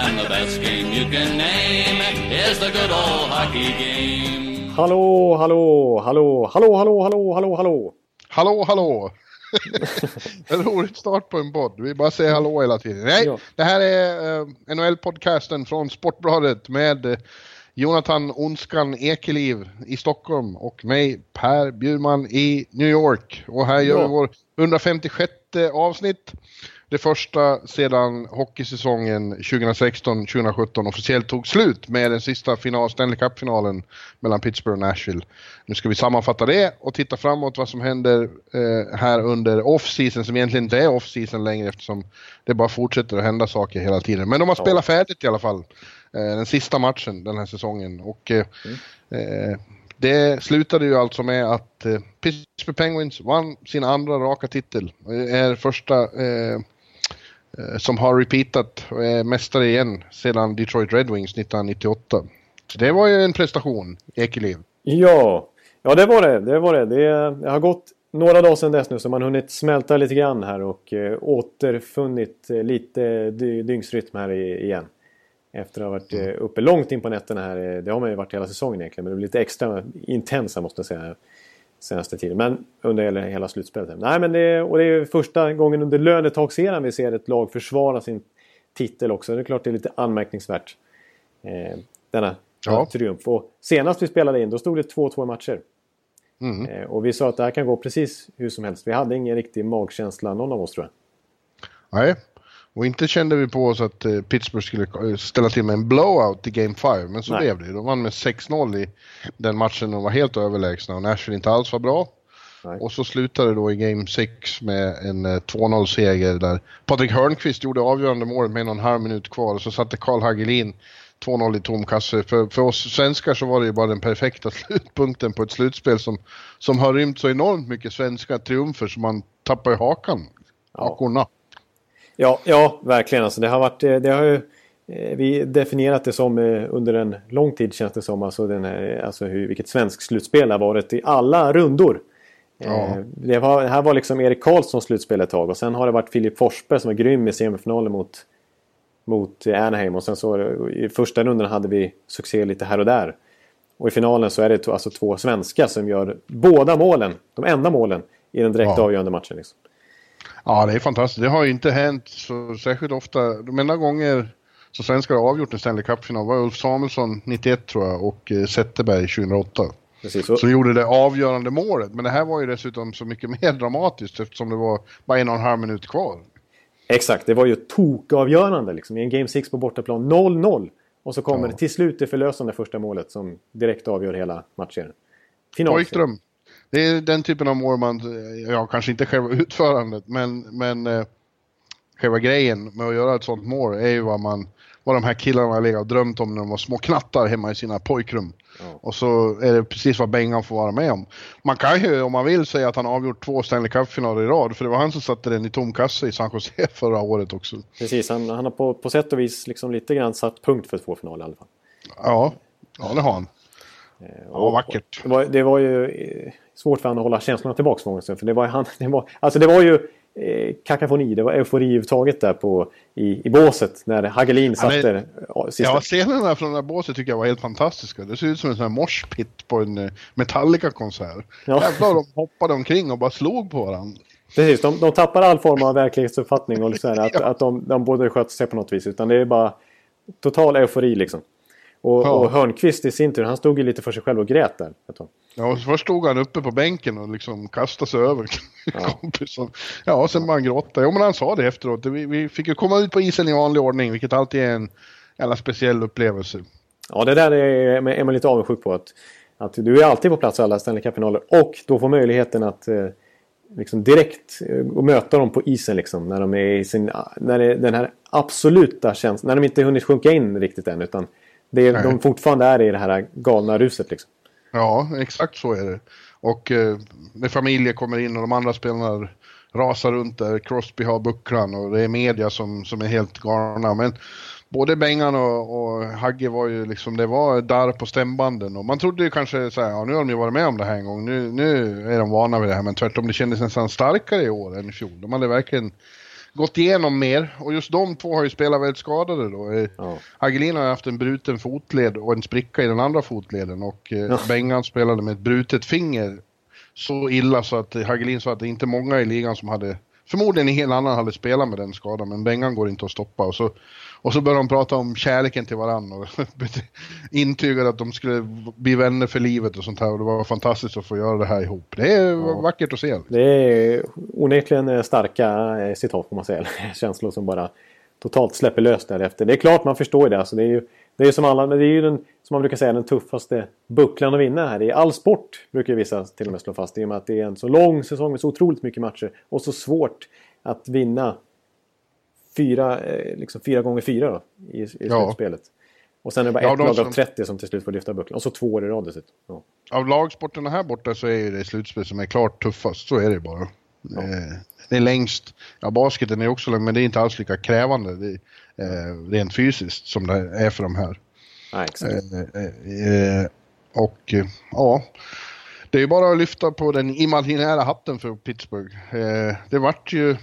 And the best game you can name is the good old hockey game. Hallå, hallå, hallå, hallå, hallå, hallå, hallå, hallå. Hallå, hallå! en rolig start på en podd. Vi bara säger hallå hela tiden. Nej, Ja. det här är uh, NHL-podcasten från Sportbladet med eh, Jonathan Onskan Ekeliv i Stockholm och mig Per Bjurman i New York. Och här gör Ja. vi vår 156 avsnitt. Det första sedan hockeysäsongen 2016-2017 officiellt tog slut med den sista final, Stanley Cup-finalen mellan Pittsburgh och Nashville. Nu ska vi sammanfatta det och titta framåt vad som händer eh, här under off-season som egentligen inte är off-season längre eftersom det bara fortsätter att hända saker hela tiden. Men de har spelat färdigt i alla fall. Eh, den sista matchen den här säsongen. Och, eh, eh, det slutade ju alltså med att eh, Pittsburgh Penguins vann sin andra raka titel. Och är första eh, eh, Eh, som har repeatat och är mästare igen sedan Detroit Red Wings 1998. Så det var ju en prestation, Ekeliv. Ja, ja det var det. Det, var det. det. Det har gått några dagar sedan dess nu så man har hunnit smälta lite grann här och eh, återfunnit eh, lite dy dygnsrytm här i, igen. Efter att ha varit eh, uppe långt in på nätterna här. Eh, det har man ju varit hela säsongen egentligen men det blir lite extra intensa måste jag säga. Senaste tiden. Men under hela, slutspelet. Nej men det, och det är första gången under lönetagseran vi ser ett lag försvara sin titel också. Det är klart det är lite anmärkningsvärt. Eh, denna Ja. triumf. Och senast vi spelade in då stod det 2-2 i matcher. Mm. Eh, och vi sa att det här kan gå precis hur som helst. Vi hade ingen riktig magkänsla någon av oss tror jag. Nej, och inte kände vi på oss att eh, Pittsburgh skulle eh, ställa till med en blowout i Game 5, men så Nej. blev det. De vann med 6-0 i den matchen och var helt överlägsna och Nashville inte alls var bra. Nej. Och så slutade då i Game 6 med en eh, 2-0-seger där Patrik Hörnqvist gjorde avgörande målet med en och en halv minut kvar och så satte Karl Hagelin 2-0 i tom kasse. För, för oss svenskar så var det ju bara den perfekta slutpunkten på ett slutspel som, som har rymt så enormt mycket svenska triumfer så man tappar ju hakan. Hakorna. Ja, ja verkligen. Alltså, det har varit, eh, det har ju, eh, vi definierat det som eh, under en lång tid känns det som. Alltså, den här, alltså hur, vilket svensk slutspel har varit i alla rundor. Ja. Det, var, det här var liksom Erik Karlssons slutspel ett tag och sen har det varit Filip Forsberg som var grym i semifinalen mot, mot Anaheim. Och sen så i första rundan hade vi succé lite här och där. Och i finalen så är det alltså två svenskar som gör båda målen, de enda målen, i den direkt Ja. avgörande matchen. Liksom. Ja, det är fantastiskt. Det har ju inte hänt så särskilt ofta. De enda gånger som svenskar har avgjort en Stanley Cup-final var Ulf Samuelsson 91 tror jag och eh, Zetterberg 2008. Precis, så, Som gjorde det avgörande målet. Men det här var ju dessutom så mycket mer dramatiskt eftersom det var bara en och en halv minut kvar. Exakt, det var ju tokavgörande liksom. I en Game 6 på bortaplan 0-0. Och så kommer Ja. det till slut det förlösande första målet som direkt avgör hela matchen. Final. Pojkdröm. Det är den typen av mål man, ja kanske inte själva utförandet men, men eh, själva grejen med att göra ett sånt mål är ju vad man, vad de här killarna har legat och drömt om när de var små knattar hemma i sina pojkrum. Ja. Och så är det precis vad Bengan får vara med om. Man kan ju om man vill säga att han avgjort två Stanley Cup-finaler i rad för det var han som satte den i tom kasse i San Jose förra året också. Precis, han, han har på, på sätt och vis liksom lite grann satt punkt för två finaler i alla fall. Ja, ja det har han. Eh, Ja, vackert. Det var, det var ju eh, svårt för honom att hålla känslorna tillbaka för stund, För det var, han, det var, alltså det var ju eh, kakafoni, det var eufori överhuvudtaget där på, i, i båset när Hagelin Ja, satte ja, sista. Ja, scenerna från det här båset tycker jag var helt fantastiska. Det ser ut som en sån här morspit på en eh, Metallica-konsert. Ja. Jävlar, de hoppade omkring och bara slog på varandra. Precis, de, de tappar all form av verklighetsuppfattning och så här, att, att de, de borde sköta sig på något vis. Utan det är bara total eufori liksom. Och, Ja. och Hörnqvist i sin tur, han stod ju lite för sig själv och grät där. Ja, först stod han uppe på bänken och liksom kastade sig över kompisen. Ja, och sen bara han gråta. Jo, men han sa det efteråt. Vi, vi fick ju komma ut på isen i vanlig ordning, vilket alltid är en jävla speciell upplevelse. Ja, det där är, är man lite avundsjuk på. Att, att du är alltid på plats i alla Stanley Cup-finaler och då får möjligheten att eh, liksom direkt eh, möta dem på isen liksom. När de är i sin, när det, den här absoluta känslan, när de inte hunnit sjunka in riktigt än utan det är, de fortfarande är i det här galna ruset liksom. Ja, exakt så är det. Och eh, när familjer kommer in och de andra spelarna rasar runt där, Crosby har bucklan och det är media som, som är helt galna. Men både Bengan och, och Hagge var ju liksom, det var där på stämbanden och man trodde ju kanske så här, ja nu har de ju varit med om det här en gång, nu, nu är de vana vid det här, men tvärtom det kändes nästan starkare i år än i fjol. De hade verkligen gått igenom mer och just de två har ju spelat väldigt skadade då. Eh, ja. Hagelin har haft en bruten fotled och en spricka i den andra fotleden och eh, ja. Bengan spelade med ett brutet finger så illa så att Hagelin sa att det är inte många i ligan som hade Förmodligen en hel annan hade spelat med den skadan men Bengan går inte att stoppa och så och så började de prata om kärleken till varandra och intygade att de skulle bli vänner för livet och sånt här. Och det var fantastiskt att få göra det här ihop. Det är ja. vackert att se. Det är onekligen starka eh, citat får man säga. Känslor som bara totalt släpper lös därefter. Det är klart man förstår det. Alltså det är ju, det är som alla, men det är ju den, som man brukar säga, den tuffaste bucklan att vinna här. I all sport brukar vissa till och med slå fast. I och med att det är en så lång säsong med så otroligt mycket matcher. Och så svårt att vinna fyra, eh, liksom fyra gånger fyra då, i, i ja. slutspelet. Och sen är det bara ja, ett lag som... av 30 som till slut får lyfta bucklan. Och så två år i rad dessutom. Ja. Av lagsporterna här borta så är det slutspel som är klart tuffast. Så är det bara. Ja. Det är längst. Ja, basketen är också lång, men det är inte alls lika krävande det, eh, rent fysiskt som det är för de här. Nej, exakt. Eh, eh, och eh, ja, det är bara att lyfta på den imaginära hatten för Pittsburgh. Eh, det vart ju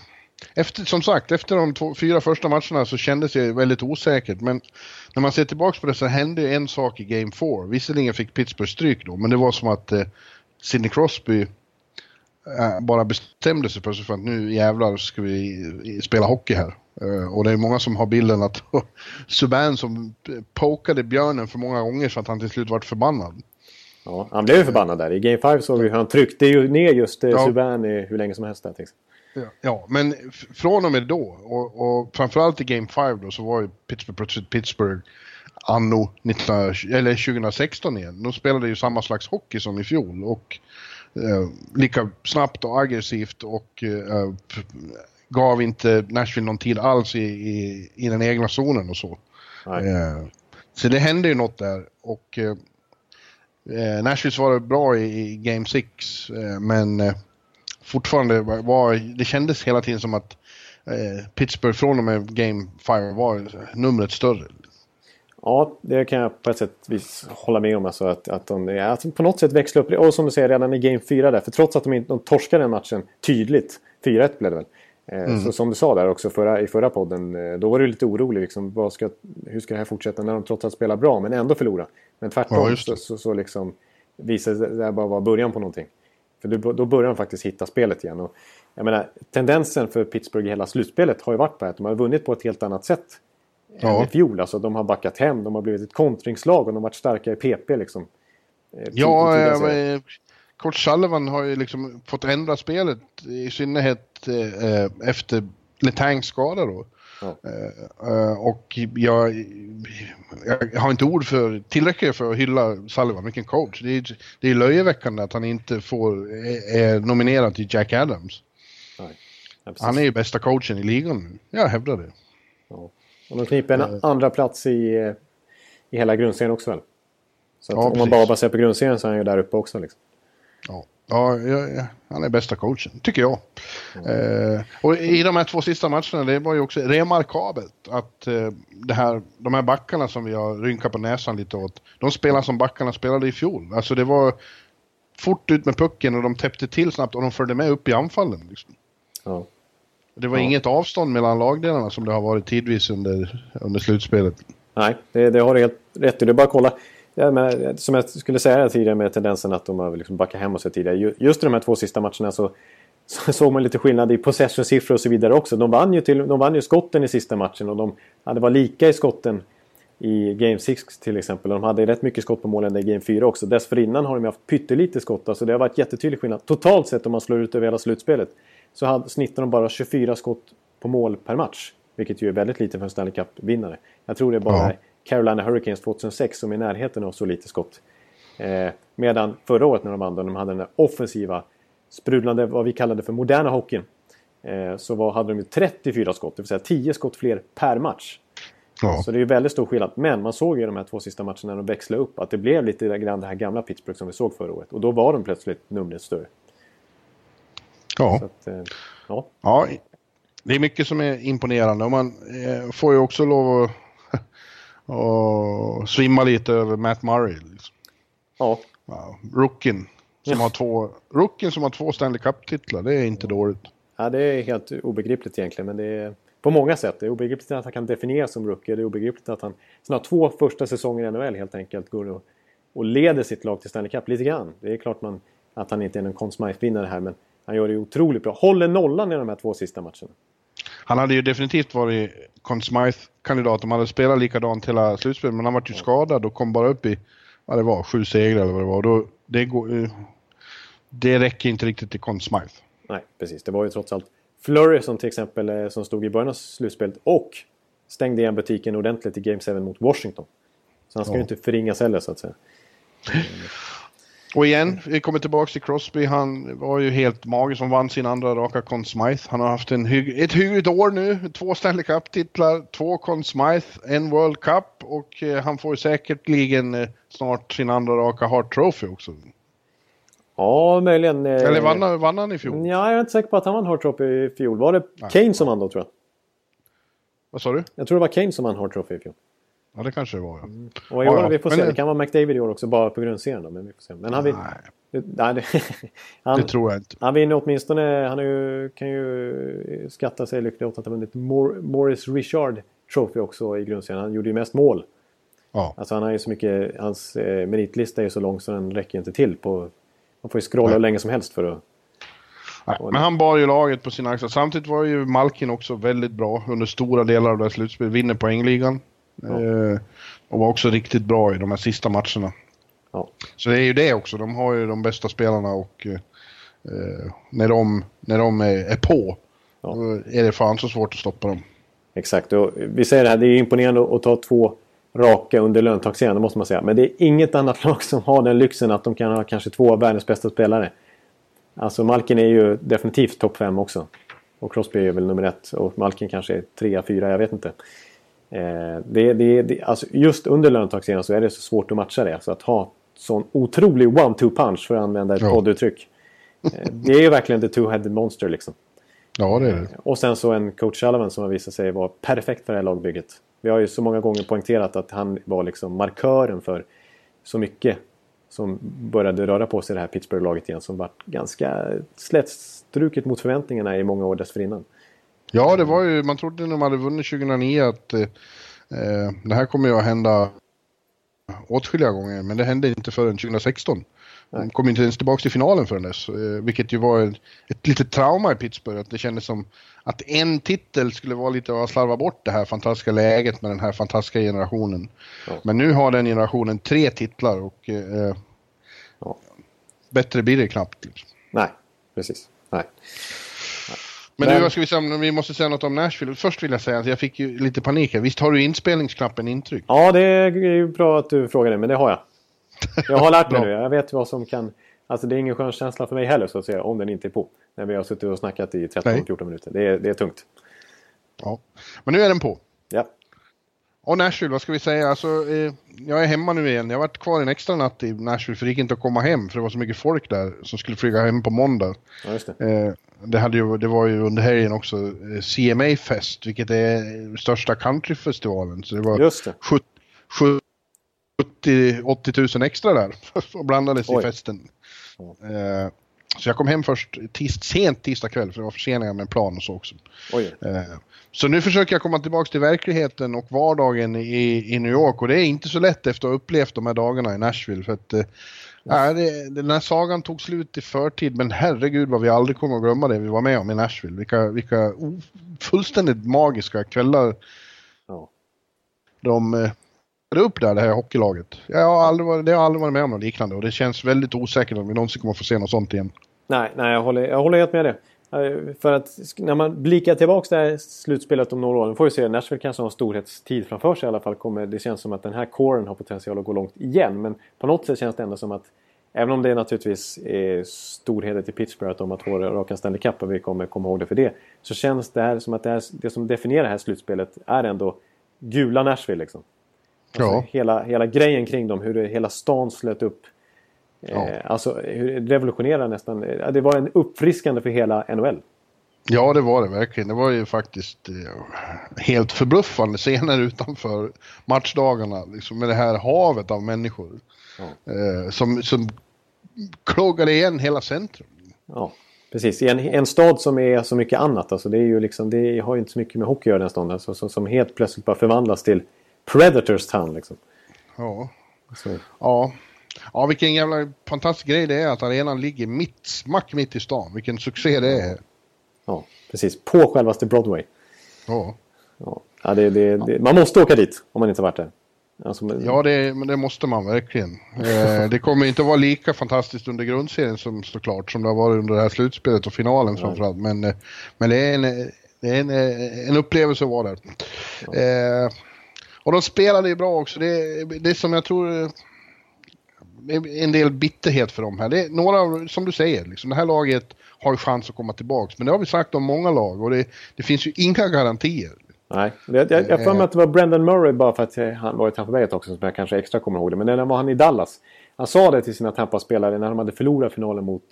efter, som sagt, efter de två, fyra första matcherna så kändes det väldigt osäkert. Men när man ser tillbaka på det så hände en sak i Game 4. Visserligen fick Pittsburgh stryk då, men det var som att eh, Sidney Crosby eh, bara bestämde sig plötsligt för att nu jävlar ska vi spela hockey här. Uh, och det är många som har bilden att Subban som pokade björnen för många gånger så att han till slut vart förbannad. Ja, han blev ju förbannad där. I Game 5 såg vi hur han tryckte ju ner just uh, ja. Subban hur länge som helst. Där, ja, men från och med då och, och framförallt i Game 5 då så var ju Pittsburgh, Pittsburgh anno 19, eller 2016 igen. De spelade ju samma slags hockey som i fjol och eh, lika snabbt och aggressivt och eh, gav inte Nashville någon tid alls i, i, i den egna zonen och så. Eh, så det hände ju något där och eh, eh Nashville svarade bra i, i Game 6 eh, men fortfarande var, det kändes hela tiden som att eh, Pittsburgh från och med Game 5 var numret större. Ja, det kan jag på ett sätt vis hålla med om. Alltså att, att de alltså på något sätt växlar upp. Och som du säger redan i Game 4 där. För trots att de, inte, de torskade den matchen tydligt. 4-1 blev det väl. Eh, mm. Så som du sa där också förra, i förra podden. Eh, då var du lite orolig. Liksom, ska, hur ska det här fortsätta när de trots allt spelar bra men ändå förlorar? Men tvärtom ja, så, så, så liksom visade det bara vara början på någonting. För då, börjar de faktiskt hitta spelet igen. Och jag menar, tendensen för Pittsburgh i hela slutspelet har ju varit på att de har vunnit på ett helt annat sätt. Ja. Än i fjol. Alltså, de har backat hem, de har blivit ett kontringslag och de har varit starka i PP. Liksom. Eh, ja, ja Kurt Sullivan har ju liksom fått ändra spelet i synnerhet eh, efter Letangs skada då. Ja. Uh, och jag, jag, har inte ord för, tillräckligt för att hylla Sullivan, vilken coach. Det är, det är löjeväckande att han inte får, är, är nominerad till Jack Adams. Nej. Ja, han är ju bästa coachen i ligan nu. Jag hävdar det. Ja. Och de kniper en uh, andra plats i, i hela grundserien också väl? Så ja, om man bara baserar på grundserien så är han ju där uppe också. Liksom. Ja. Ja, ja, han är bästa coachen, tycker jag. Mm. Eh, och i de här två sista matcherna, det var ju också remarkabelt att eh, det här, de här backarna som vi har rynkat på näsan lite åt, de spelar som backarna spelade i fjol. Alltså det var fort ut med pucken och de täppte till snabbt och de följde med upp i anfallen. Liksom. Ja. Det var ja. inget avstånd mellan lagdelarna som det har varit tidvis under, under slutspelet. Nej, det, det har du helt rätt i. Det är bara att kolla. Ja, men, eh, som jag skulle säga tidigare med tendensen att de har liksom backat hem och sig tidigare. Just i de här två sista matcherna så, så såg man lite skillnad i possession-siffror och så vidare också. De vann, ju till, de vann ju skotten i sista matchen och de hade var lika i skotten i Game 6 till exempel. De hade rätt mycket skott på målen i Game 4 också. Dessförinnan har de haft pyttelite skott. Alltså det har varit jättetydlig skillnad. Totalt sett om man slår ut över hela slutspelet så hade, snittar de bara 24 skott på mål per match. Vilket ju är väldigt lite för en Stanley Cup-vinnare. Jag tror det är bara ja. Carolina Hurricanes 2006 som är i närheten av så lite skott. Eh, medan förra året när de vann, de hade den där offensiva sprudlande, vad vi kallade för moderna hockeyn. Eh, så var, hade de ju 34 skott, det vill säga 10 skott fler per match. Ja. Så det är ju väldigt stor skillnad. Men man såg ju i de här två sista matcherna när de växlade upp att det blev lite grann det här gamla Pittsburgh som vi såg förra året. Och då var de plötsligt numret större. Ja. Att, eh, ja. ja. Det är mycket som är imponerande och man eh, får ju också lov att och svimma lite över Matt Murray. Liksom. Ja. Wow. Rookien som, ja. har två, rookien som har två Stanley Cup-titlar, det är inte dåligt. Ja, det är helt obegripligt egentligen, men det är på många sätt. Det är obegripligt att han kan definieras som rookie. Det är obegripligt att han sina två första säsonger i NHL helt enkelt går och, och leder sitt lag till Stanley Cup lite grann. Det är klart man, att han inte är en Conn Smythe-vinnare här, men han gör det otroligt bra. Håller nollan i de här två sista matcherna. Han hade ju definitivt varit Conn Smythe-kandidat om han hade spelat likadant hela slutspelet, men han var ju skadad och kom bara upp i, vad det var, sju segrar eller vad det var. Då, det, går, det räcker inte riktigt till Conn Smythe. Nej, precis. Det var ju trots allt Flurry som till exempel eh, som stod i början av slutspelet och stängde igen butiken ordentligt i Game 7 mot Washington. Så han ska ja. ju inte förringas heller så att säga. Och igen, vi kommer tillbaka till Crosby. Han var ju helt magisk som vann sin andra raka Conn Smythe. Han har haft en hygg ett hyggligt år nu. Två Stanley Cup-titlar, två Conn Smythe, en World Cup och eh, han får säkerligen eh, snart sin andra raka Hart Trophy också. Ja, möjligen. Eh, Eller vann vann han i fjol? Ja, jag är inte säker på att han vann Hart Trophy i fjol. Var det Nej. Kane som vann då tror jag? Vad sa du? Jag tror det var Kane som vann Hart Trophy i fjol. Ja, det kanske det var ja. Mm. Och i år, ja, vi får se. Det kan vara McDavid i år också, bara på grundserien då. Men vi får se. Men han vill... Nej. Nej, det, han, det tror jag inte. Han vinner åtminstone... Han ju, kan ju skatta sig lycklig åt att ha vunnit Morris Richard Trophy också i grundserien. Han gjorde ju mest mål. Ja. Alltså han har ju så mycket... Hans eh, meritlista är ju så lång så den räcker inte till på man får ju scrolla hur länge som helst för att... Nej, men han bar ju laget på sina axlar. Samtidigt var ju Malkin också väldigt bra under stora delar av det här slutspelet. Vinner poängligan. Ja. Eh, och var också riktigt bra i de här sista matcherna. Ja. Så det är ju det också. De har ju de bästa spelarna och eh, när de, när de är, är på ja. då är det fan så svårt att stoppa dem. Exakt. Och vi säger det här, det är imponerande att ta två raka under löntagsserien, det måste man säga. Men det är inget annat lag som har den lyxen att de kan ha kanske två av världens bästa spelare. Alltså Malkin är ju definitivt topp 5 också. Och Crosby är väl nummer ett. Och Malkin kanske är trea, fyra, jag vet inte. Eh, det, det, det, alltså just under löntagsserien så är det så svårt att matcha det. Så att ha sån otrolig one-two punch för att använda ett ja. podduttryck. Eh, det är ju verkligen the two-headed monster liksom. Ja, det är det. Och sen så en coach Sullivan som har visat sig vara perfekt för det här lagbygget. Vi har ju så många gånger poängterat att han var liksom markören för så mycket som började röra på sig i det här Pittsburgh-laget igen som var ganska slätstruket mot förväntningarna i många år dessförinnan. Ja, det var ju, man trodde när de hade vunnit 2009 att eh, det här kommer ju att hända åtskilliga gånger, men det hände inte förrän 2016. De kom inte ens tillbaka till finalen förrän dess, eh, vilket ju var ett, ett litet trauma i Pittsburgh. Att det kändes som att en titel skulle vara lite att slarva bort det här fantastiska läget med den här fantastiska generationen. Ja. Men nu har den generationen tre titlar och eh, ja. bättre blir det knappt. Nej, precis. Nej. Men, Men vad ska vi säga, vi måste säga något om Nashville. Först vill jag säga att jag fick ju lite panik här. Visst har du inspelningsknappen intryck? Ja, det är ju bra att du frågar det, men det har jag. Jag har lärt mig nu. Jag vet vad som kan... Alltså det är ingen skön känsla för mig heller så att säga om den inte är på. När vi har suttit och snackat i 13-14 minuter. Det är, det är tungt. Ja, men nu är den på. Ja. Och Nashville, vad ska vi säga? Alltså, eh, jag är hemma nu igen. Jag har varit kvar en extra natt i Nashville för det gick inte att komma hem för det var så mycket folk där som skulle flyga hem på måndag. Ja, just. Eh, det, hade ju, det var ju under helgen också eh, CMA Fest, vilket är största countryfestivalen. Så det var just det. 70, 70 80 000 extra där och blandades Oj. i festen. Eh, så jag kom hem först tis, sent tisdag kväll för det var förseningar med plan och så också. Eh, så nu försöker jag komma tillbaka till verkligheten och vardagen i, i New York och det är inte så lätt efter att ha upplevt de här dagarna i Nashville. För att, Ja, det, den här sagan tog slut i förtid, men herregud vad vi aldrig kommer att glömma det vi var med om i Nashville. Vilka, vilka fullständigt magiska kvällar ja. de eh, upp där, det här hockeylaget. Jag har aldrig varit, det har aldrig varit med om något liknande och det känns väldigt osäkert om vi någonsin kommer att få se något sånt igen. Nej, nej jag, håller, jag håller helt med det. För att när man blickar tillbaka det här slutspelet om några år, nu får vi se, Nashville kanske har en storhetstid framför sig i alla fall. Kommer, det känns som att den här kåren har potential att gå långt igen. Men på något sätt känns det ändå som att Även om det naturligtvis är storhet till Pittsburgh att de har två raka Stanley Cup och vi kommer komma ihåg det för det. Så känns det här som att det, här, det som definierar det här slutspelet är ändå gula Nashville liksom. Alltså Ja. hela, hela grejen kring dem, hur det, hela stan slöt upp. Ja. Eh, alltså revolutionerade nästan. eh, Det var en uppfriskande för hela NHL. Ja, det var det verkligen. Det var ju faktiskt eh, helt förbluffande scener utanför matchdagarna. Liksom med det här havet av människor. Eh, som, som kloggade igen hela centrum. Ja, precis. I en, en stad som är så mycket annat. Alltså det, är ju liksom, det har ju inte så mycket med hockey att göra den staden. Alltså, som, som helt plötsligt bara förvandlas till Predators Town. Liksom. Ja. Så, Ja. Ja, vilken jävla fantastisk grej det är att arenan ligger mitt, smack mitt i stan. Vilken succé det är. ja, precis. På självaste Broadway. Ja, Ja. Ja, det, det, det, man måste åka dit om man inte varit där. Alltså, men- ja det, men det måste man verkligen. Eh, det kommer inte vara lika fantastiskt under grundserien som såklart som det har varit under det här slutspelet och finalen framförallt. Men, eh, men det är en, det är en, eh, en upplevelse att vara där. Eh, och de spelade ju bra också. Det, det som jag tror eh, en del bitterhet för dem här. Det är några, som du säger, liksom, det här laget har ju chans att komma tillbaks. Men det har vi sagt om många lag och det, det finns ju inga garantier. Nej, jag har för mig att det var Brendan Murray bara för att eh, han var i Tampa Bay sedan som jag kanske extra kommer ihåg det. Men när var han i Dallas. Han sa det till sina Tampa-spelare när de hade förlorat finalen mot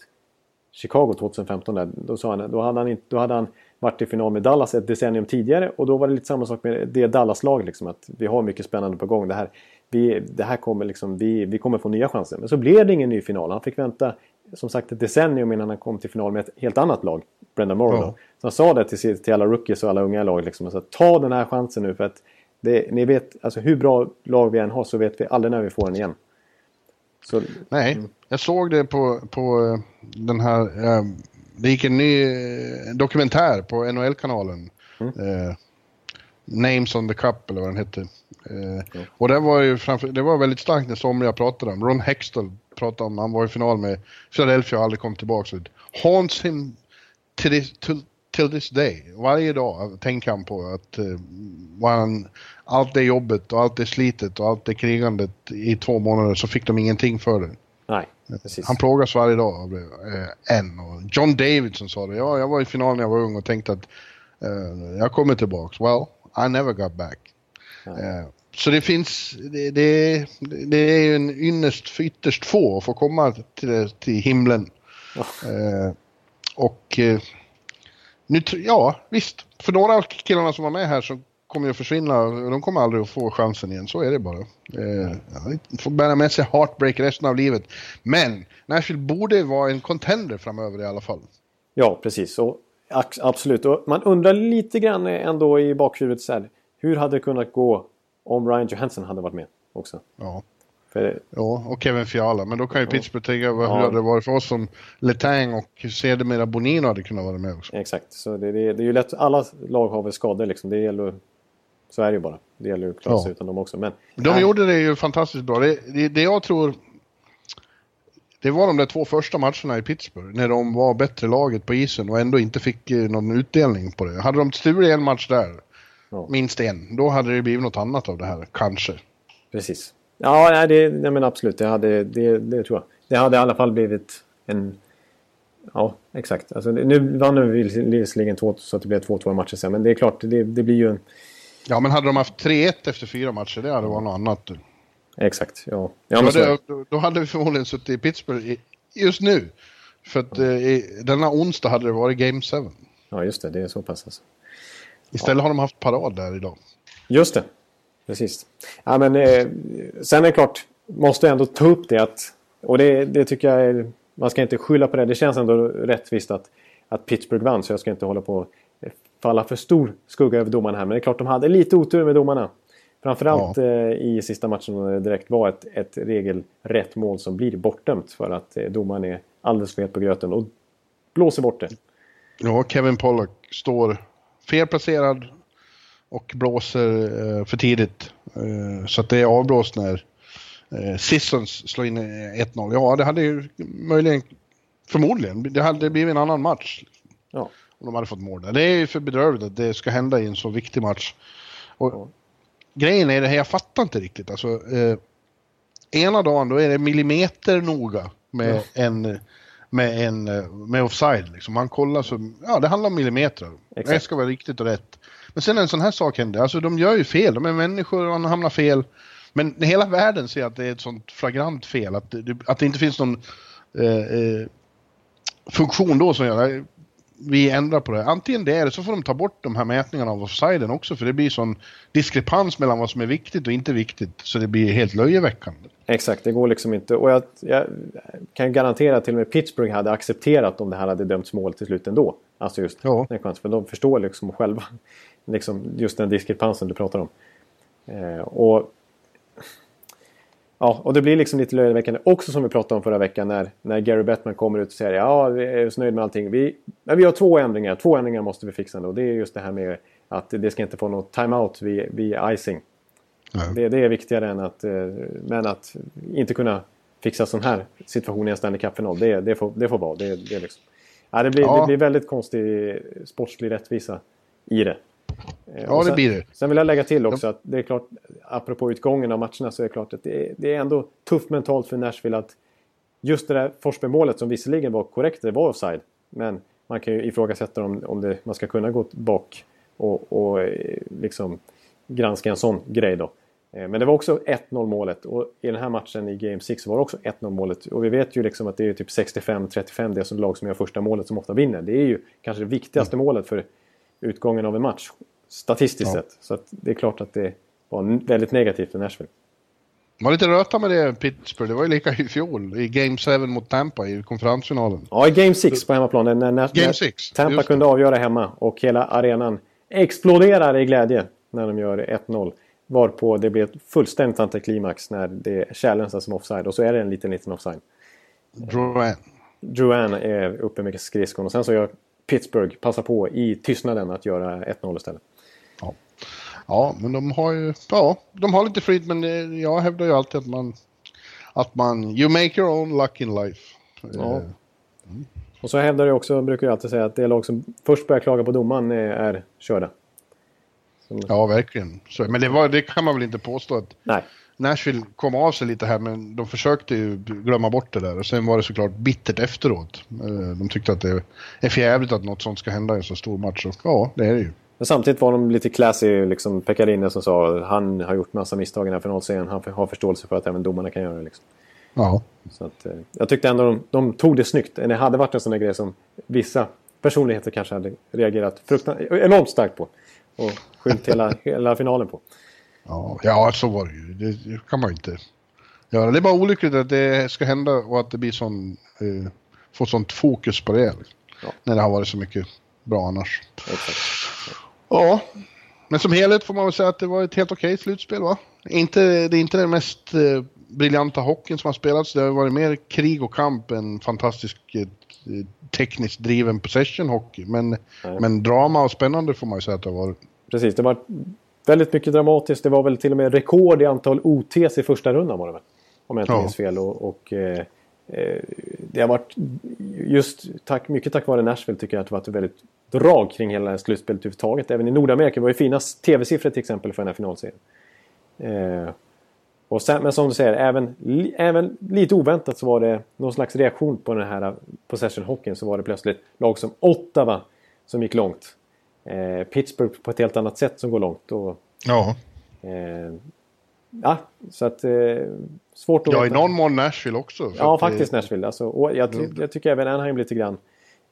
Chicago 2015. Där, då, sa han, då, hade han då hade han varit i final med Dallas ett decennium tidigare och då var det lite samma sak med det Dallas-laget. Liksom, att vi har mycket spännande på gång. Det här, vi, det här kommer liksom, vi, vi kommer få nya chanser. Men så blev det ingen ny final. Han fick vänta som sagt ett decennium innan han kom till final med ett helt annat lag. Brendan Morrow. Ja. Så han sa det till, till alla rookies och alla unga lag. Liksom, alltså, ta den här chansen nu för att det, ni vet, alltså, hur bra lag vi än har så vet vi aldrig när vi får den igen. Så, Nej, jag såg det på, på eh, den här... Eh, det gick en ny eh, dokumentär på NHL-kanalen. Eh, Names on the Cup eller vad den hette. Eh, Och det var ju framför, det var väldigt starkt när somliga pratade om. Ron Hextall pratade om, han var i final med Philadelphia och aldrig kom tillbaka. Haunts him till this, till, till this day. Varje dag tänker han på att eh, vad han, allt det jobbet och allt det slitet och allt det krigandet i två månader så fick de ingenting för det. nej, precis. Han plågas varje dag av det, eh, än. Och John Davidson sa det, ja, jag var i final när jag var ung och tänkte att eh, jag kommer tillbaks. Well, I never got back. Eh, så det finns, det, det, det är ju en ynnest för ytterst få att få komma till, till himlen. Eh, och eh, nu, ja visst, för några av killarna som var med här så kommer ju att försvinna. De kommer aldrig att få chansen igen, så är det bara. Eh, får bära med sig heartbreak resten av livet. Men Nashville borde vara en contender framöver i alla fall. Ja, precis. Och, absolut. Och man undrar lite grann ändå i bakhuvudet så här, hur hade det kunnat gå om Ryan Johansson hade varit med också? Ja. För, Ja, och Kevin Fiala. Men då kan ju Pittsburgh tänka Ja. hur hade det varit för oss om Letang och sedermera Bonino hade kunnat vara med också. exakt. Så det, det, det är ju lätt. Alla lag har väl skador liksom. Det gäller, så är det ju bara. Det gäller ju att klara sig Ja. utan dem också. Men, De nej, gjorde det ju fantastiskt bra. Det, det, det jag tror... Det var de där två första matcherna i Pittsburgh när de var bättre laget på isen och ändå inte fick eh, någon utdelning på det. Hade de stulit en match där, Ja. minst en, då hade det blivit något annat av det här, kanske. Precis. Ja, nej, det, nej men absolut. Det, hade, det, det tror jag. Det hade i alla fall blivit en... Ja, exakt. Alltså, nu vann de visserligen två så att det blev 2-2 matcher sen. Men det är klart, det, det blir ju en... Ja, men hade de haft 3-1 efter fyra matcher, det hade varit något annat. Exakt, ja. ja Då hade, då, då hade vi förmodligen suttit i Pittsburgh i, just nu. För att eh, i, denna onsdag hade det varit Game 7. ja, just det. Det är så pass alltså. Istället har de haft parad där idag. Just det. Precis. Ja, men, eh, sen är det klart, måste jag ändå ta upp det att... Och det, det tycker jag är, Man ska inte skylla på det. Det känns ändå rättvist att, att Pittsburgh vann. Så jag ska inte hålla på falla för stor skugga över domarna här. Men det är klart de hade lite otur med domarna. Framförallt eh, i sista matchen när det direkt var ett, ett regelrätt mål som blir bortdömt. För att eh, domaren är alldeles för het på gröten och blåser bort det. Ja, Kevin Pollock står felplacerad och blåser eh, för tidigt. Eh, så att det är avblåst när eh, Sissons slår in eh, 1-0. Ja, det hade ju möjligen, förmodligen, det hade blivit en annan match. Ja. Om de hade fått mål där. Det är ju för bedrövligt att det ska hända i en så viktig match. Och Ja. Grejen är det här, jag fattar inte riktigt. Alltså, eh, ena dagen då är det millimeter noga med en med en med offside liksom. Man kollar så, ja det handlar om millimeter. Exakt. Det ska vara riktigt och rätt. Men sen en sån här sak händer, alltså de gör ju fel, de är människor och de hamnar fel. Men hela världen ser att det är ett sånt flagrant fel, att det, att det inte finns någon eh, eh, funktion då som gör vi ändrar på det. Antingen det eller så får de ta bort de här mätningarna av offsiden också för det blir sån diskrepans mellan vad som är viktigt och inte viktigt så det blir helt löjeväckande. Exakt, det går liksom inte. Och jag, jag kan garantera att till och med Pittsburgh hade accepterat om det här hade dömts mål till slut ändå. Alltså just ja. för de förstår liksom själva liksom just den diskrepansen du pratar om. Eh, och Ja, och det blir liksom lite löjeväckande också som vi pratade om förra veckan när, när Gary Bettman kommer ut och säger ja, vi är så nöjda med allting. Vi, men vi har två ändringar, två ändringar måste vi fixa. Och det är just det här med att det ska inte få något timeout vid, vid icing. Det, det, är viktigare än att, eh, men att inte kunna fixa sån här situation i en Stanley Cup-final, det, det, får, det får vara. Det, det, liksom. ja, det, blir, ja. det blir väldigt konstig sportslig rättvisa i det. Eh, ja, sen, det blir det. Sen vill jag lägga till också att det är klart, apropå utgången av matcherna, så är det klart att det är, det är ändå tufft mentalt för Nashville att just det där Forsberg-målet som visserligen var korrekt, det var offside. Men man kan ju ifrågasätta om, om det, man ska kunna gå bak och, och eh, liksom granska en sån grej då. Eh, men det var också 1-0 målet och i den här matchen i Game 6 var det också 1-0 målet. Och vi vet ju liksom att det är typ 65-35 det som lag som gör första målet som ofta vinner. Det är ju kanske det viktigaste mm. målet för utgången av en match. Statistiskt ja. sett. Så det är klart att det var väldigt negativt för Nashville. Det var lite röta med det Pittsburgh. Det var ju lika i fjol i Game 7 mot Tampa i konferensfinalen. Ja, i Game 6 på hemmaplan. När, när, Game 6. Tampa kunde avgöra hemma och hela arenan exploderar i glädje när de gör 1-0. Varpå det blir ett fullständigt antiklimax när det challengea som offside. Och så är det en liten, liten offside. Drouin. Drouin är uppe med skridskon och sen så gör Pittsburgh passa på i tystnaden att göra 1-0 istället. Ja. ja, men de har ju, ja, de har lite flyt men jag hävdar ju alltid att man, att man, you make your own luck in life. Ja. Mm. Och så hävdar jag också, brukar jag alltid säga, att det lag som först börjar klaga på domaren är körda. Som... Ja, verkligen. Så, men det, var, det kan man väl inte påstå att... Nej. Nashville kom av sig lite här men de försökte ju glömma bort det där och sen var det såklart bittert efteråt. Eh, de tyckte att det är förjävligt att något sånt ska hända i en så stor match och ja, det är det ju. Men samtidigt var de lite classy, liksom Pekarinne som sa att han har gjort massa misstag i den här finalserien. Han har förståelse för att även domarna kan göra det. Liksom. Ja. Så att, eh, jag tyckte ändå de, de tog det snyggt. Det hade varit en sån där grej som vissa personligheter kanske hade reagerat enormt starkt på. Och skyllt hela, hela finalen på. Ja, ja, så var det ju. Det kan man ju inte göra. Det är bara olyckligt att det ska hända och att det blir sån, eh, får sånt fokus på det. Liksom. Ja. När det har varit så mycket bra annars. Exakt. Ja, men som helhet får man väl säga att det var ett helt okej slutspel va? Inte, det är inte den mest eh, briljanta hockeyn som har spelats. Det har varit mer krig och kamp än fantastisk eh, tekniskt driven possession hockey. Men, men drama och spännande får man ju säga att det har varit. Precis, det var väldigt mycket dramatiskt. Det var väl till och med rekord i antal OTs i första rundan var det väl? Om jag inte ja. minns fel. Och, och eh, eh, det har varit just tack, mycket tack vare Nashville tycker jag att det varit ett väldigt drag kring hela slutspelet överhuvudtaget. Även i Nordamerika var det fina tv-siffror till exempel för den här finalserien. Eh, och sen, men som du säger, även, även lite oväntat så var det någon slags reaktion på den här possession-hockeyn. Så var det plötsligt lag som Ottawa som gick långt. Eh, Pittsburgh på ett helt annat sätt som går långt. Och, ja. Eh, ja, så att... Eh, svårt att Ja, veta. i någon mån Nashville också. Ja, faktiskt det... Nashville. Alltså, och jag, mm. jag, tycker även Anaheim lite grann.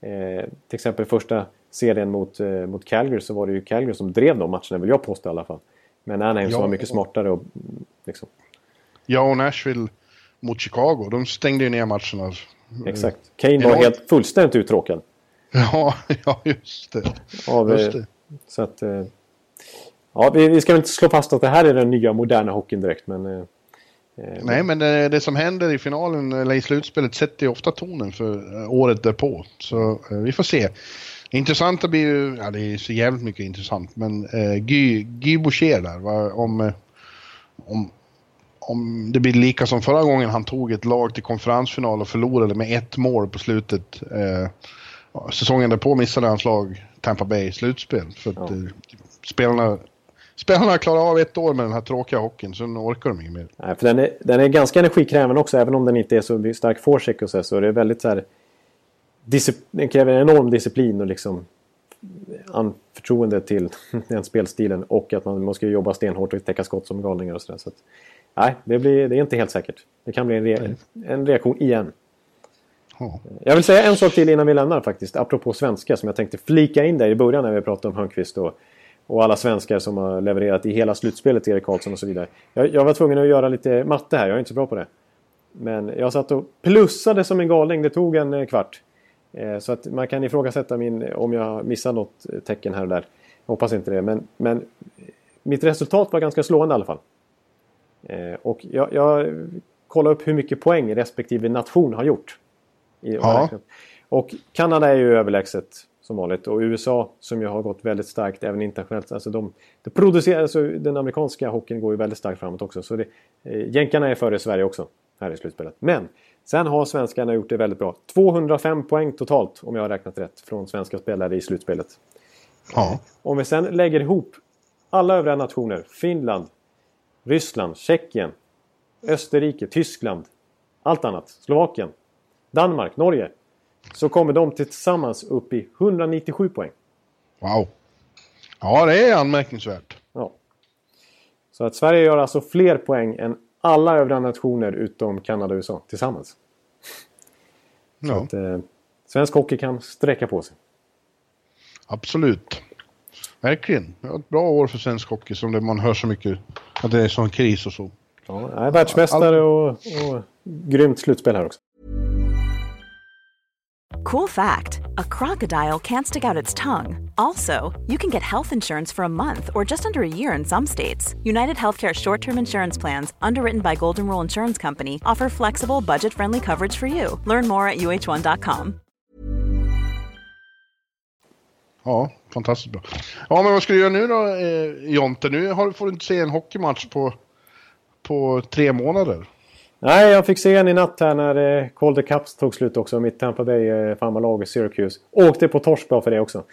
Eh, till exempel första serien mot, eh, mot Calgary så var det ju Calgary som drev de matcherna, vill jag påstå i alla fall. Men Anaheim ja, som var mycket smartare och liksom... Ja, och Nashville mot Chicago, de stängde ju ner matcherna. Exakt. Kane var helt fullständigt uttråkad. Ja, ja just det. Av, just det. Så att... Eh, ja, vi, vi ska inte slå fast att det här är den nya moderna hockeyn direkt, men... Eh, eh Nej, men det, det, som händer i finalen eller i slutspelet sätter ju ofta tonen för året därpå. Så vi får se. Intressant blir ju, ja det är så jävligt mycket intressant, men eh, Guy, Guy Boucher där, va, om, om, om det blir lika som förra gången han tog ett lag till konferensfinal och förlorade med ett mål på slutet. Eh, säsongen därpå missade hans lag Tampa Bay slutspel. För att eh, spelarna spelarna klarar av ett år med den här tråkiga hockeyn, sen orkar de inget mer. Nej, för den är, den är ganska energikrävande också, även om den inte är så stark forecheck och så. Så det är väldigt så här... Den kräver enorm disciplin och liksom förtroende till den spelstilen och att man måste jobba stenhårt och täcka skott som galningar och sådär. Så nej, det, blir, det är inte helt säkert. Det kan bli en, re, en reaktion igen. Jag vill säga en sak till innan vi lämnar faktiskt, apropå svenska som jag tänkte flika in där i början när vi pratade om Hörnqvist och, och alla svenskar som har levererat i hela slutspelet, till Erik Karlsson och så vidare. Jag, jag var tvungen att göra lite matte här, jag är inte så bra på det. Men jag satt och plussade som en galning, det tog en eh, kvart. Eh, så att man kan ifrågasätta min, om jag missar något tecken här och där. Jag hoppas inte det, men, men mitt resultat var ganska slående i alla fall. Eh, och jag, jag kollade upp hur mycket poäng respektive nation har gjort ja. Och Kanada är ju överlägset som vanligt. Och USA som ju har gått väldigt starkt även internationellt. Alltså de, de producerar, alltså den amerikanska hockeyn går ju väldigt starkt framåt också. Så det, eh, jänkarna är före Sverige också här i slutspelet. Men Sen har svenskarna gjort det väldigt bra. 205 poäng totalt om jag har räknat rätt från svenska spelare i slutspelet. Ja. Om vi sen lägger ihop alla övriga nationer. Finland, Ryssland, Tjeckien, Österrike, Tyskland, allt annat. Slovakien, Danmark, Norge. Så kommer de tillsammans upp i 197 poäng. Wow! Ja, det är anmärkningsvärt. Ja. Så att Sverige gör alltså fler poäng än alla övriga nationer utom Kanada och USA tillsammans. Ja. Så att, eh, svensk hockey kan sträcka på sig. Absolut. Verkligen. Det var ett bra år för svensk hockey som det man hör så mycket att det är sån kris och så. Ja, världsmästare och, och grymt slutspel här också. Cool fact a crocodile can't stick out its tongue. Also, you can get health insurance for a month or just under a year in some states. United Healthcare short term insurance plans, underwritten by Golden Rule Insurance Company, offer flexible, budget friendly coverage for you. Learn more at uh1.com. Ja, fantastiskt bra. Ja, men vad ska du göra nu då, eh, Jonte? Nu får du inte se en hockeymatch på, på tre månader. Nej, jag fick se en i natt här när eh, Calder Cups tog slut också. Mitt Tampa Bay eh, farmarlag Syracuse. Åkte på torsk bara för det också.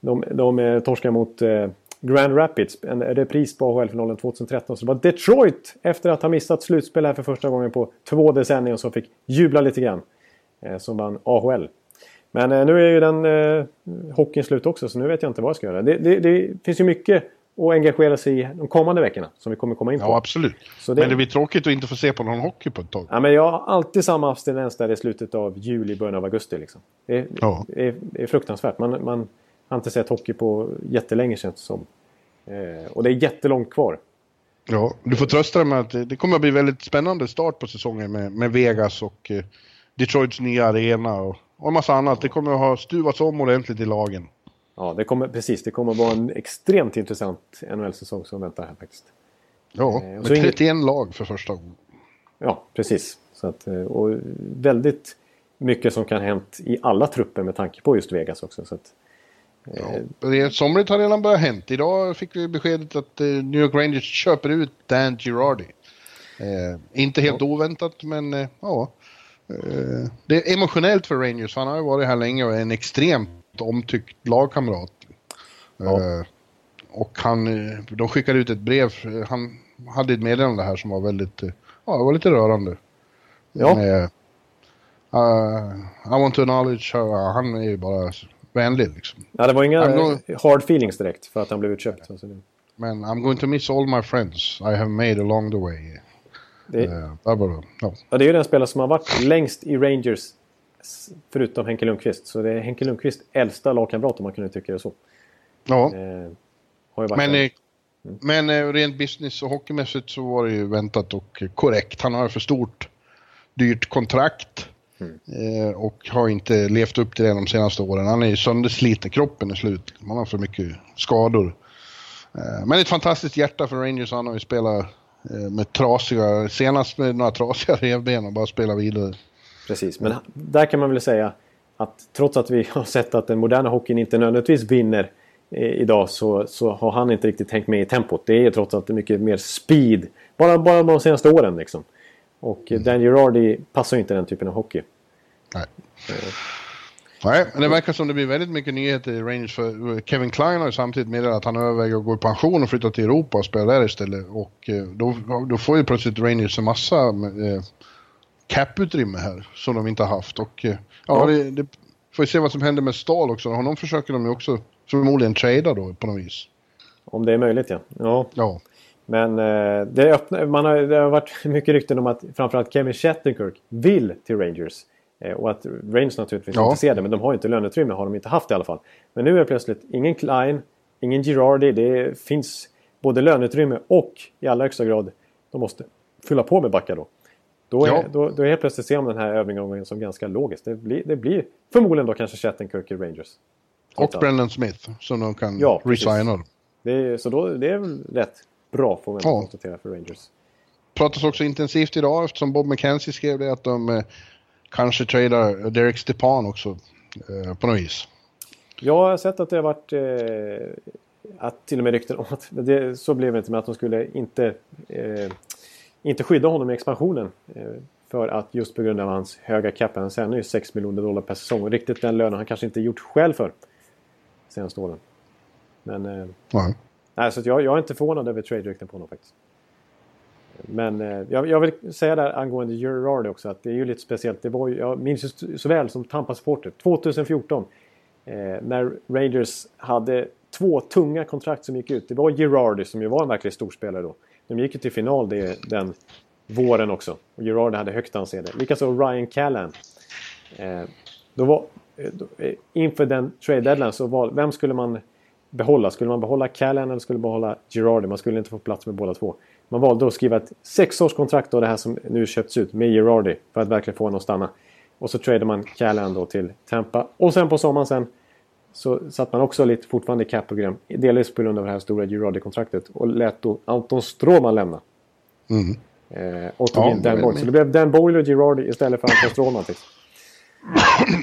De, de eh, torskade mot Grand Rapids. En repris på AHL-finalen 2013. Så det var Detroit efter att ha missat slutspel här för första gången på två decennier som fick jubla lite grann. Som vann AHL. Men nu är ju den eh, hockeyn slut också så nu vet jag inte vad jag ska göra. Det, det, det finns ju mycket och engagera sig i de kommande veckorna som vi kommer komma in på. Ja, absolut. Det... Men det blir tråkigt att inte få se på någon hockey på ett tag. Ja, men jag har alltid samma abstinens där i slutet av juli, början av augusti. Liksom. Det, är, ja. det, är, det är fruktansvärt. Man, man har inte sett hockey på jättelänge känns det som. Eh, och det är jättelångt kvar. Ja, du får trösta dig med att det kommer att bli väldigt spännande start på säsongen med, med Vegas och eh, Detroits nya arena och, och en massa annat. Det kommer att ha stuvats om ordentligt i lagen. Ja, det kommer, precis. Det kommer att vara en extremt intressant NHL-säsong som väntar här faktiskt. Ja, eh, med 31 inget... lag för första gången. Ja, precis. Så att, eh, och väldigt mycket som kan hänt i alla trupper med tanke på just Vegas också. Så att, eh... ja, somligt har redan börjat hänt. Idag fick vi beskedet att eh, New York Rangers köper ut Dan Girardi. Eh, inte helt ja. oväntat, men eh, ja. Eh, det är emotionellt för Rangers, han har ju varit här länge och är en extremt omtyckt lagkamrat. Ja. Uh, och han, eh, de skickade ut ett brev, han hade ett meddelande här som var väldigt, uh, ja det var lite rörande. Ja. Med, uh, I want to acknowledge, han är ju bara vänlig liksom. Ja, det var inga going... hard feelings direkt för att han blev utköpt. Alltså. Men I'm going to miss all my friends I have made along the way. Det, uh, bara, ja. ja, det är ju den spelare som har varit längst i Rangers Förutom Henke Lundqvist. Så det är Henke Lundqvist äldsta lagkamrat om man kunde tycka det så. Ja. Eh, men, eh, men eh, rent business och hockeymässigt så var det ju väntat och korrekt. Han har för stort, dyrt kontrakt. Mm. Eh, och har inte levt upp till det de senaste åren. Han är ju söndersliten, kroppen är slut. Han har för mycket skador. Eh, men ett fantastiskt hjärta för Rangers. Han har ju spelat med trasiga, senast med några trasiga revben och bara spelat vidare. Precis, men där kan man väl säga att trots att vi har sett att den moderna hockeyn inte nödvändigtvis vinner eh, idag så, så har han inte riktigt tänkt med i tempot. Det är trots allt mycket mer speed. Bara, bara de senaste åren liksom. Och mm. Dan Girardi passar ju inte den typen av hockey. Nej. Nej, men det verkar som det blir väldigt mycket nyheter i Rangers för Kevin Klein har ju samtidigt meddelat att han överväger att gå i pension och flytta till Europa och spela där istället. Och eh, då, då får ju plötsligt Rangers en massa eh, cap-utrymme här som de inte har haft. Och eh, ja, ja. Det, det, får vi se vad som händer med Stahl också. Honom försöker de ju också förmodligen trada då på något vis. Om det är möjligt ja. Ja. ja. Men eh, det, öppna, man har, det har varit mycket rykten om att framförallt Kevin Shattenkirk vill till Rangers. Eh, och att Rangers naturligtvis ja. inte ser det, men de har ju inte löneutrymme, har de inte haft i alla fall. Men nu är det plötsligt ingen Klein, ingen Girardi, det finns både löneutrymme och i allra högsta grad, de måste fylla på med backar då. Då är, ja. då, då är helt plötsligt ser man den här övningen som ganska logisk. Det blir, det blir förmodligen då kanske Shattenkirk i Rangers. Och Brennan Smith som de kan ja, resigna. Det så då, det är väl rätt bra får man ja. konstatera för Rangers. pratas också intensivt idag eftersom Bob McKenzie skrev det att de eh, kanske tradar Derek Stepan också eh, på något vis. Jag har sett att det har varit eh, att till och med rykten om att det, så blev det inte men att de skulle inte, eh, inte skydda honom i expansionen. Eh, för att just på grund av hans höga cap, han tjänar ju 6 miljoner dollar per säsong. Och riktigt den lönen han kanske inte gjort själv för senaste åren. Men... Eh, nej, så jag, jag är inte förvånad över trade-rykten på honom faktiskt. Men eh, jag, jag, vill säga där angående Gerard också att det är ju lite speciellt. Det var ju, jag minns ju så väl som Tampa-supporter 2014 eh, när Rangers hade två tunga kontrakt som gick ut. Det var Girardi som ju var en verklig storspelare då. De gick ju till final det, den våren också. Och Gerard hade högt anseende. Likaså Ryan Callan. Eh, då var, eh, då, eh, inför den trade deadline så var, vem skulle man behålla? Skulle man behålla Callan eller skulle man behålla Gerard? Man skulle inte få plats med båda två. Man valde att skriva ett sexårskontrakt av det här som nu köpts ut med Girardi för att verkligen få honom att stanna. Och så tradade man Callan då till Tampa. Och sen på sommaren sen så satt man också lite fortfarande i cap-program. Delvis på grund av det här stora Girardi-kontraktet. Och lät då Anton Stråman lämna. Mm. Eh, och tog ja, in Dan Boyle. Så det blev Dan Boyle och Girardi istället för Anton Stråman.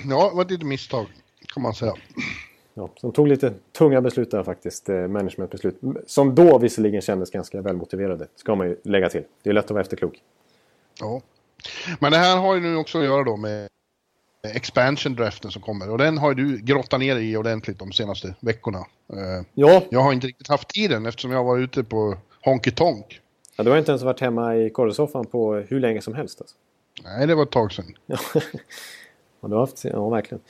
ja, det var ett misstag kan man säga. Ja, som tog lite tunga beslut där faktiskt, eh, managementbeslut. Som då visserligen kändes ganska välmotiverade, ska man ju lägga till. Det är lätt att vara efterklok. Ja. Men det här har ju nu också att göra då med expansion draften som kommer. Och den har du grottat ner i ordentligt de senaste veckorna. Eh, ja. Jag har inte riktigt haft tiden eftersom jag var ute på Honky Tonk. Ja, du har inte ens varit hemma i korrsoffan på hur länge som helst alltså. Nej, det var ett tag sedan. ja, du har haft, ja verkligen.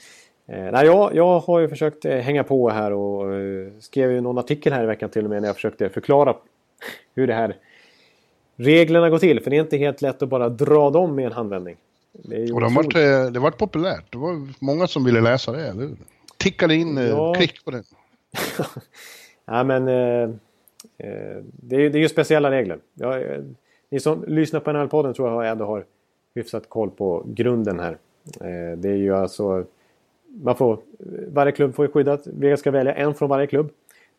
Eh, nej, jag, jag har ju försökt eh, hänga på här och eh, skrev ju någon artikel här i veckan till och med när jag försökte förklara hur det här reglerna går till. För det är inte helt lätt att bara dra dem med en handvändning. Det och de vart, eh, det var populärt. Det var många som ville läsa det, eller hur? Tickade in, eh, ja. klick på den. ja, men eh, det, är, det är ju speciella regler. Jag, ni som lyssnar på NHL-podden tror jag ändå har hyfsat koll på grunden här. det är ju alltså man får, varje klubb får ju skyddat. Vegas ska välja en från varje klubb.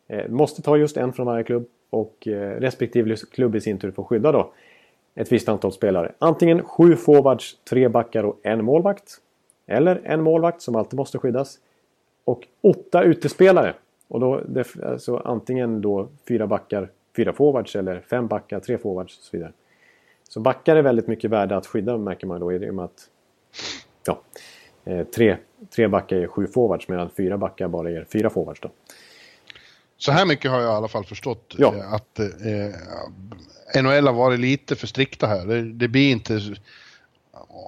Eh, måste ta just en från varje klubb. Och eh, respektive klubb i sin tur får skydda då ett visst antal spelare. Antingen sju forwards, tre backar och en målvakt. Eller en målvakt som alltid måste skyddas. Och åtta utespelare. Och då, det, alltså antingen då fyra backar, fyra forwards eller fem backar, tre forwards och så vidare. Så backar är väldigt mycket värda att skydda märker man då i och med att ja, eh, tre, tre backar ger sju forwards medan fyra backar bara ger fyra forwards. Då. Så här mycket har jag i alla fall förstått. Ja. Eh, att eh, NHL har varit lite för strikta här. Det, det, blir inte...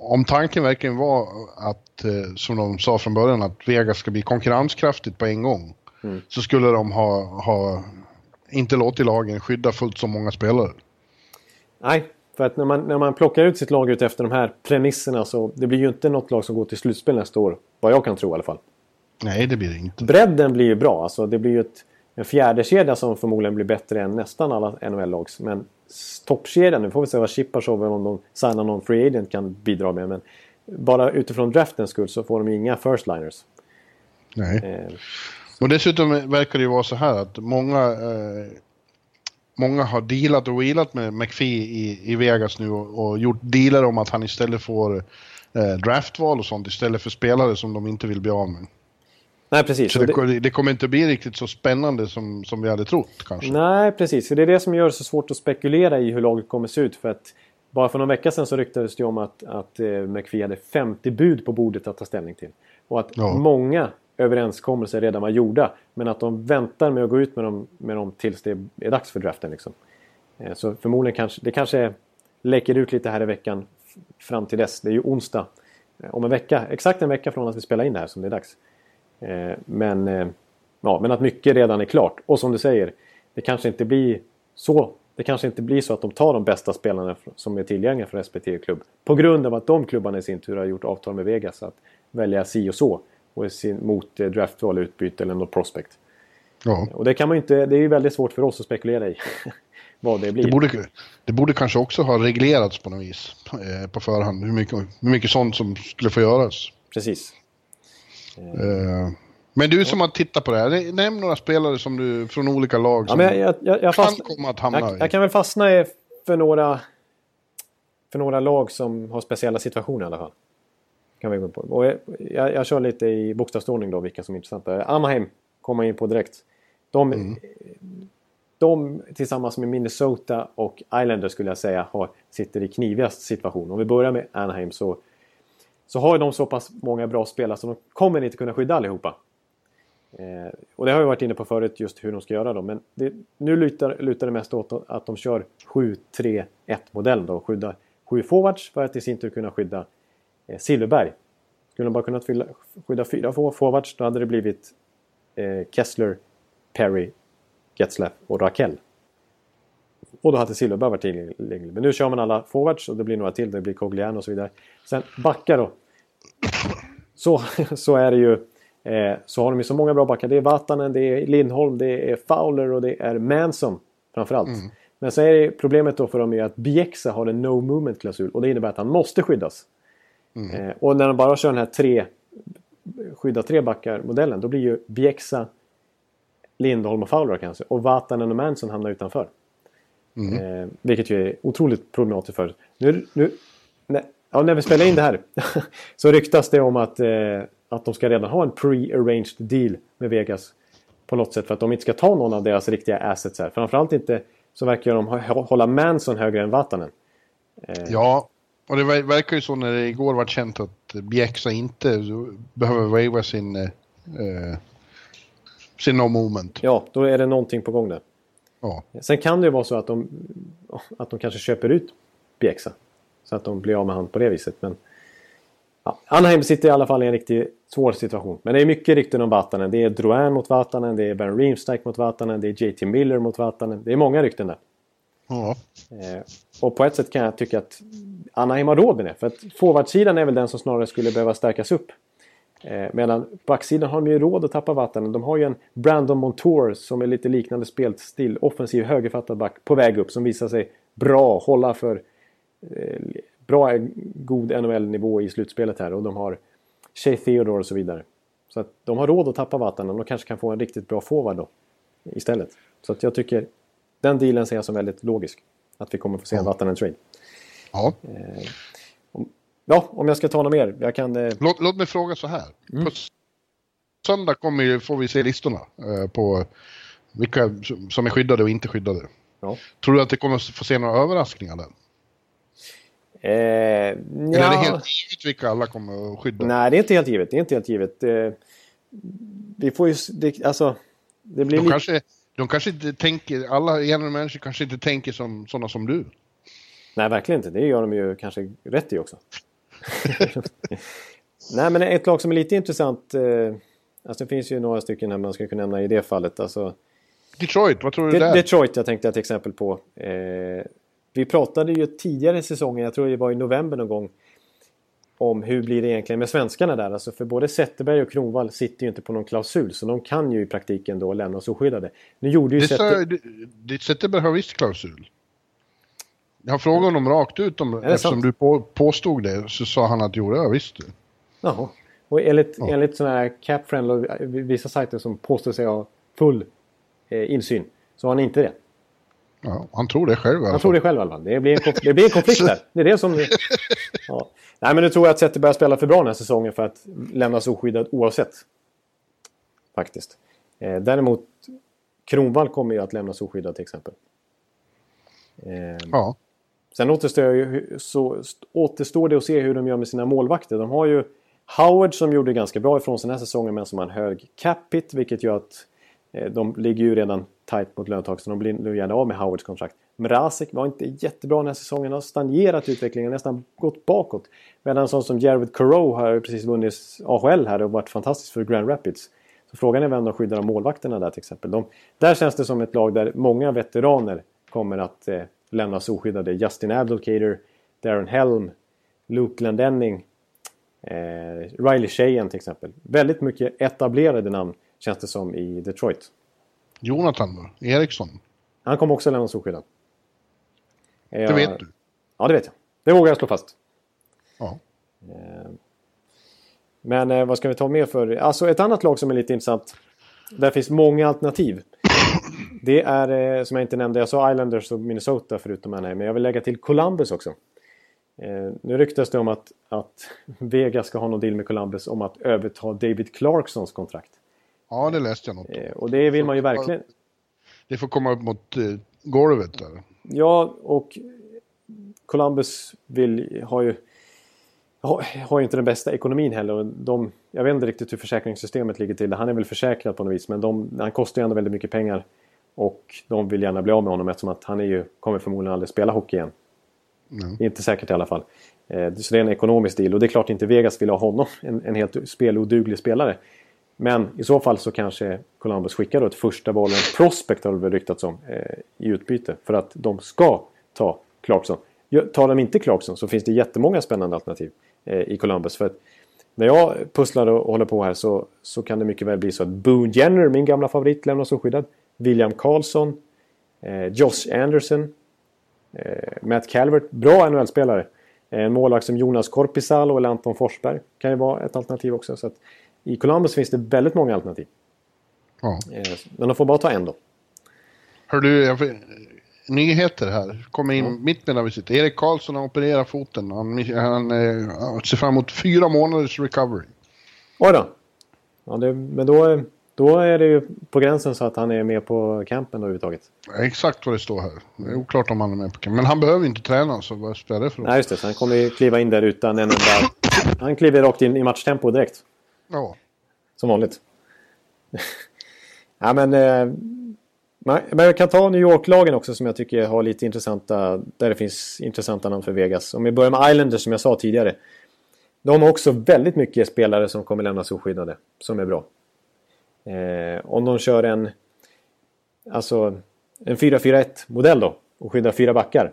Om tanken verkligen var att, eh, som de sa från början, att Vegas ska bli konkurrenskraftigt på en gång. Mm. Så skulle de ha, ha inte låtit lagen skydda fullt så många spelare. Nej, för att när man, när man plockar ut sitt lag ut efter de här premisserna så det blir ju inte något lag som går till slutspel nästa år. Vad jag kan tro i alla fall. Nej, det blir det inte. Bredden blir ju bra. Alltså, det blir ju ett, en fjärde kedja som förmodligen blir bättre än nästan alla NHL-lags. Men toppkedjan, nu får vi se vad Chipachov om de signar någon free agent kan bidra med. Men bara utifrån draftens skull så får de ju inga first-liners. Nej. Eh. Och dessutom verkar det ju vara så här att många eh, många har dealat och wheelat med McPhee i, i Vegas nu och, och gjort dealer om att han istället får eh, draftval och sånt istället för spelare som de inte vill bli av med. Nej, precis. Så det, det, kommer inte bli riktigt så spännande som, som vi hade trott kanske. Nej, precis. För det är det som gör det så svårt att spekulera i hur laget kommer se ut. För att Bara för någon vecka sedan så ryktades det om att, att eh, McPhee hade 50 bud på bordet att ta ställning till. Och att Ja. många överenskommelser redan var gjorda. Men att de väntar med att gå ut med dem, med dem tills det är dags för draften. Liksom. Eh, Så förmodligen kanske det kanske läcker ut lite här i veckan fram till dess. Det är ju onsdag. Eh, Om en vecka, exakt en vecka från att vi spelar in det här som det är dags. Eh, Men, eh, ja, men att mycket redan är klart. Och som du säger, det kanske inte blir så. Det kanske inte blir så att de tar de bästa spelarna som är tillgängliga för respektive klubb. På grund av att de klubbarna i sin tur har gjort avtal med Vegas att välja si och så. Och sin, mot eh, draftval, utbyte eller något prospect. Ja. Och det kan man inte, det är ju väldigt svårt för oss att spekulera i. vad det blir. Det borde, det borde kanske också ha reglerats på något vis eh, på förhand. Hur mycket, hur mycket sånt som skulle få göras. Precis. Eh, men du som har tittat på det här, nämn några spelare som du, från olika lag Ja, som men jag, jag, jag, jag, kan komma att hamna jag, i. jag kan väl fastna för några, för några lag som har speciella situationer i alla fall. Kan vi gå på. Och jag, jag, kör lite i bokstavsordning då, vilka som är intressanta. Anaheim kommer in på direkt. De, Mm. de tillsammans med Minnesota och Islanders skulle jag säga har, sitter i knivigast situation. Om vi börjar med Anaheim så, så har de så pass många bra spelare så de kommer inte kunna skydda allihopa. Eh, och det har jag varit inne på förut just hur de ska göra då. Men det, nu lutar, lutar det mest åt att de kör 7-3-1-modellen då. och Skydda sju forwards för att i sin tur kunna skydda eh, Silverberg. Skulle de bara kunnat fylla, skydda fyra forwards då hade det blivit eh, Kessler, Perry, Getzlaff och Rakell. Och då hade Silverberg varit tillgänglig. Men nu kör man alla forwards och det blir några till. Det blir Cogliano och så vidare. Sen backar då. Så, så är det ju. Eh, så har de ju så många bra backar. Det är Vatanen, det är Lindholm, det är Fowler och det är Manson framförallt. Men så är det problemet då för dem är att Bjäxa har en no movement klausul och det innebär att han måste skyddas. Eh, och när de bara kör den här tre skydda tre backar modellen då blir ju Bjäxa, Lindholm och Fowler kanske. Och Vatanen och Manson hamnar utanför. Eh, vilket ju är otroligt problematiskt för Nu, nu, när, ja, när vi spelar in det här så ryktas det om att, eh, att de ska redan ha en pre-arranged deal med Vegas. På något sätt för att de inte ska ta någon av deras riktiga assets här. Framförallt inte så verkar de hålla Manson högre än Vatanen. Ja, och det ver- verkar ju så när det igår var känt att Bjäxa inte behöver waiva sin, eh, eh, sin no moment. Ja, då är det någonting på gång där. Ja. Sen kan det ju vara så att de, att de kanske köper ut Bjäxa. Så att de blir av med han på det viset. Men, ja. Anaheim sitter i alla fall i en riktigt svår situation. Men det är mycket rykten om Vatanen. Det är Drouin mot Vatanen, det är Ben Reemstike mot Vatanen, det är JT Miller mot Vatanen. Det är många rykten där. ja. Eh, och på ett sätt kan jag tycka att Anaheim har råd med det. För att forwardsidan är väl den som snarare skulle behöva stärkas upp. Eh, medan backsidan har de ju råd att tappa vatten. De har ju en Brandon Montour som är lite liknande spelstil. Offensiv högerfattad back på väg upp som visar sig bra. Hålla för eh, bra, god NHL-nivå i slutspelet här. Och de har Shea Theodore och så vidare. Så att de har råd att tappa vatten och de kanske kan få en riktigt bra forward då. Istället. Så att jag tycker den dealen ser jag som väldigt logisk. Att vi kommer få se en vatten trade. ja. Ja, om jag ska ta något mer. Jag kan... Eh, Låt, låt mig fråga så här. Mm. På söndag kommer ju, får vi se listorna eh, på vilka som- är skyddade och inte skyddade. ja. Tror du att det kommer att få se några överraskningar där? Eh, Eller är det helt givet vilka alla kommer att skydda? Nej, det är inte helt givet. Det är inte helt givet. Eh, vi får ju... Det, alltså, det blir De lite... kanske, de kanske inte tänker, alla generella människor kanske inte tänker som sådana som du. Nej, verkligen inte. Det gör de ju kanske rätt i också. Nej, men ett lag som är lite intressant. Eh, alltså det finns ju några stycken här man ska kunna nämna i det fallet. Alltså, Detroit, vad tror du De- där? Detroit jag tänkte jag till exempel på. Eh, vi pratade ju tidigare i säsongen, jag tror det var i november någon gång, om hur blir det egentligen med svenskarna där. Alltså för både Zetterberg och Kronwall sitter ju inte på någon klausul så de kan ju i praktiken då lämnas oskyddade. Nu gjorde ju Det, Zetter... sa, det, det Zetterberg har visst klausul. Jag frågat honom rakt ut om, eftersom sant? du på, påstod det, så sa han att jo, det jag visst. Jaha. Och enligt, Ja. enligt sådana här CapFriendly och vissa sajter som påstår sig ha full eh, insyn så har han inte det. Ja, han tror det själv i alla Jag tror fall. det själv i alla fall. Det blir en, konf- det blir en konflikt där. Det är det som... Ja. Nej, men nu tror jag att Zetterberg spelar för bra den här säsongen för att lämnas oskyddad oavsett. Faktiskt. Eh, däremot Kronwall kommer ju att lämnas oskyddad till exempel. Eh, Ja. Sen återstår, ju, så, återstår det att se hur de gör med sina målvakter. De har ju Howard som gjorde ganska bra ifrån sig den här säsongen men som har en hög cap hit vilket gör att eh, de ligger ju redan tight mot löntaket så de blir nu gärna av med Howards kontrakt. Mrazek var inte jättebra den här säsongen, har stagnerat utvecklingen, nästan gått bakåt. Medan en sån som Jared Coreau har precis vunnit AHL här och varit fantastisk för Grand Rapids. Så frågan är vem de skyddar av målvakterna där till exempel. De, där känns det som ett lag där många veteraner kommer att eh, lämnas oskyddade. Justin Abdelkader, Darren Helm, Luke Glendenning, eh, Riley Sheehan till exempel. Väldigt mycket etablerade namn känns det som i Detroit. Jonathan då? Eriksson? Han kommer också lämnas oskyddad. Det jag, vet du? Ja, det vet jag. Det vågar jag slå fast. Ja. Eh, men eh, vad ska vi ta med för... Alltså ett annat lag som är lite intressant. Där finns många alternativ. Det är, eh, som jag inte nämnde, jag sa Islanders och Minnesota förutom Anaheim. Men jag vill lägga till Columbus också. Nu ryktas det om att, att Vegas ska ha någon deal med Columbus om att överta David Clarksons kontrakt. Ja, det läste jag något om. Och det vill man ju verkligen. Det får komma upp mot golvet där. Ja, och Columbus vill, har ju har ju inte den bästa ekonomin heller. De, jag vet inte riktigt hur försäkringssystemet ligger till. Han är väl försäkrad på något vis men de, han kostar ju ändå väldigt mycket pengar. Och de vill gärna bli av med honom eftersom att han är ju, kommer förmodligen aldrig spela hockey igen. Mm. Inte säkert i alla fall. Eh, så det är en ekonomisk deal och det är klart inte Vegas vill ha honom, en, en helt speloduglig spelare. Men i så fall så kanske Columbus skickar då ett första val, en prospect har det ryktats om, eh, i utbyte. För att de ska ta Clarkson. Tar de inte Clarkson så finns det jättemånga spännande alternativ eh, i Columbus. För att när jag pusslar och håller på här så, så kan det mycket väl bli så att Boone Jenner, min gamla favorit, lämnas oskyddad. William Karlsson, eh, Josh Anderson, eh, Matt Calvert, bra NHL-spelare. En målvakt som Jonas Korpisalo eller Anton Forsberg kan ju vara ett alternativ också. Så att I Columbus finns det väldigt många alternativ. Ja. Eh, men de får bara ta en då. Hör du, jag nyheter här. Kommer in mm. mitt medan vi sitter. Erik Karlsson har opererat foten. Han, han eh, ser fram emot fyra månaders recovery. Oj då. Ja, det, men då, då är det ju på gränsen så att han är med på campen då överhuvudtaget. Exakt vad det står här. Det är oklart om han är med på campen. Men han behöver inte träna så vad spelar det för? Nej just det, så han kommer ju kliva in där utan en enda... Han kliver rakt in i matchtempo direkt. Ja. Som vanligt. ja men... Eh, men jag kan ta New York-lagen också som jag tycker har lite intressanta, där det finns intressanta namn för Vegas. Om vi börjar med Islanders som jag sa tidigare. De har också väldigt mycket spelare som kommer lämnas oskyddade, som är bra. Eh, om de kör en, alltså en 4-4-1 modell då och skyddar fyra backar.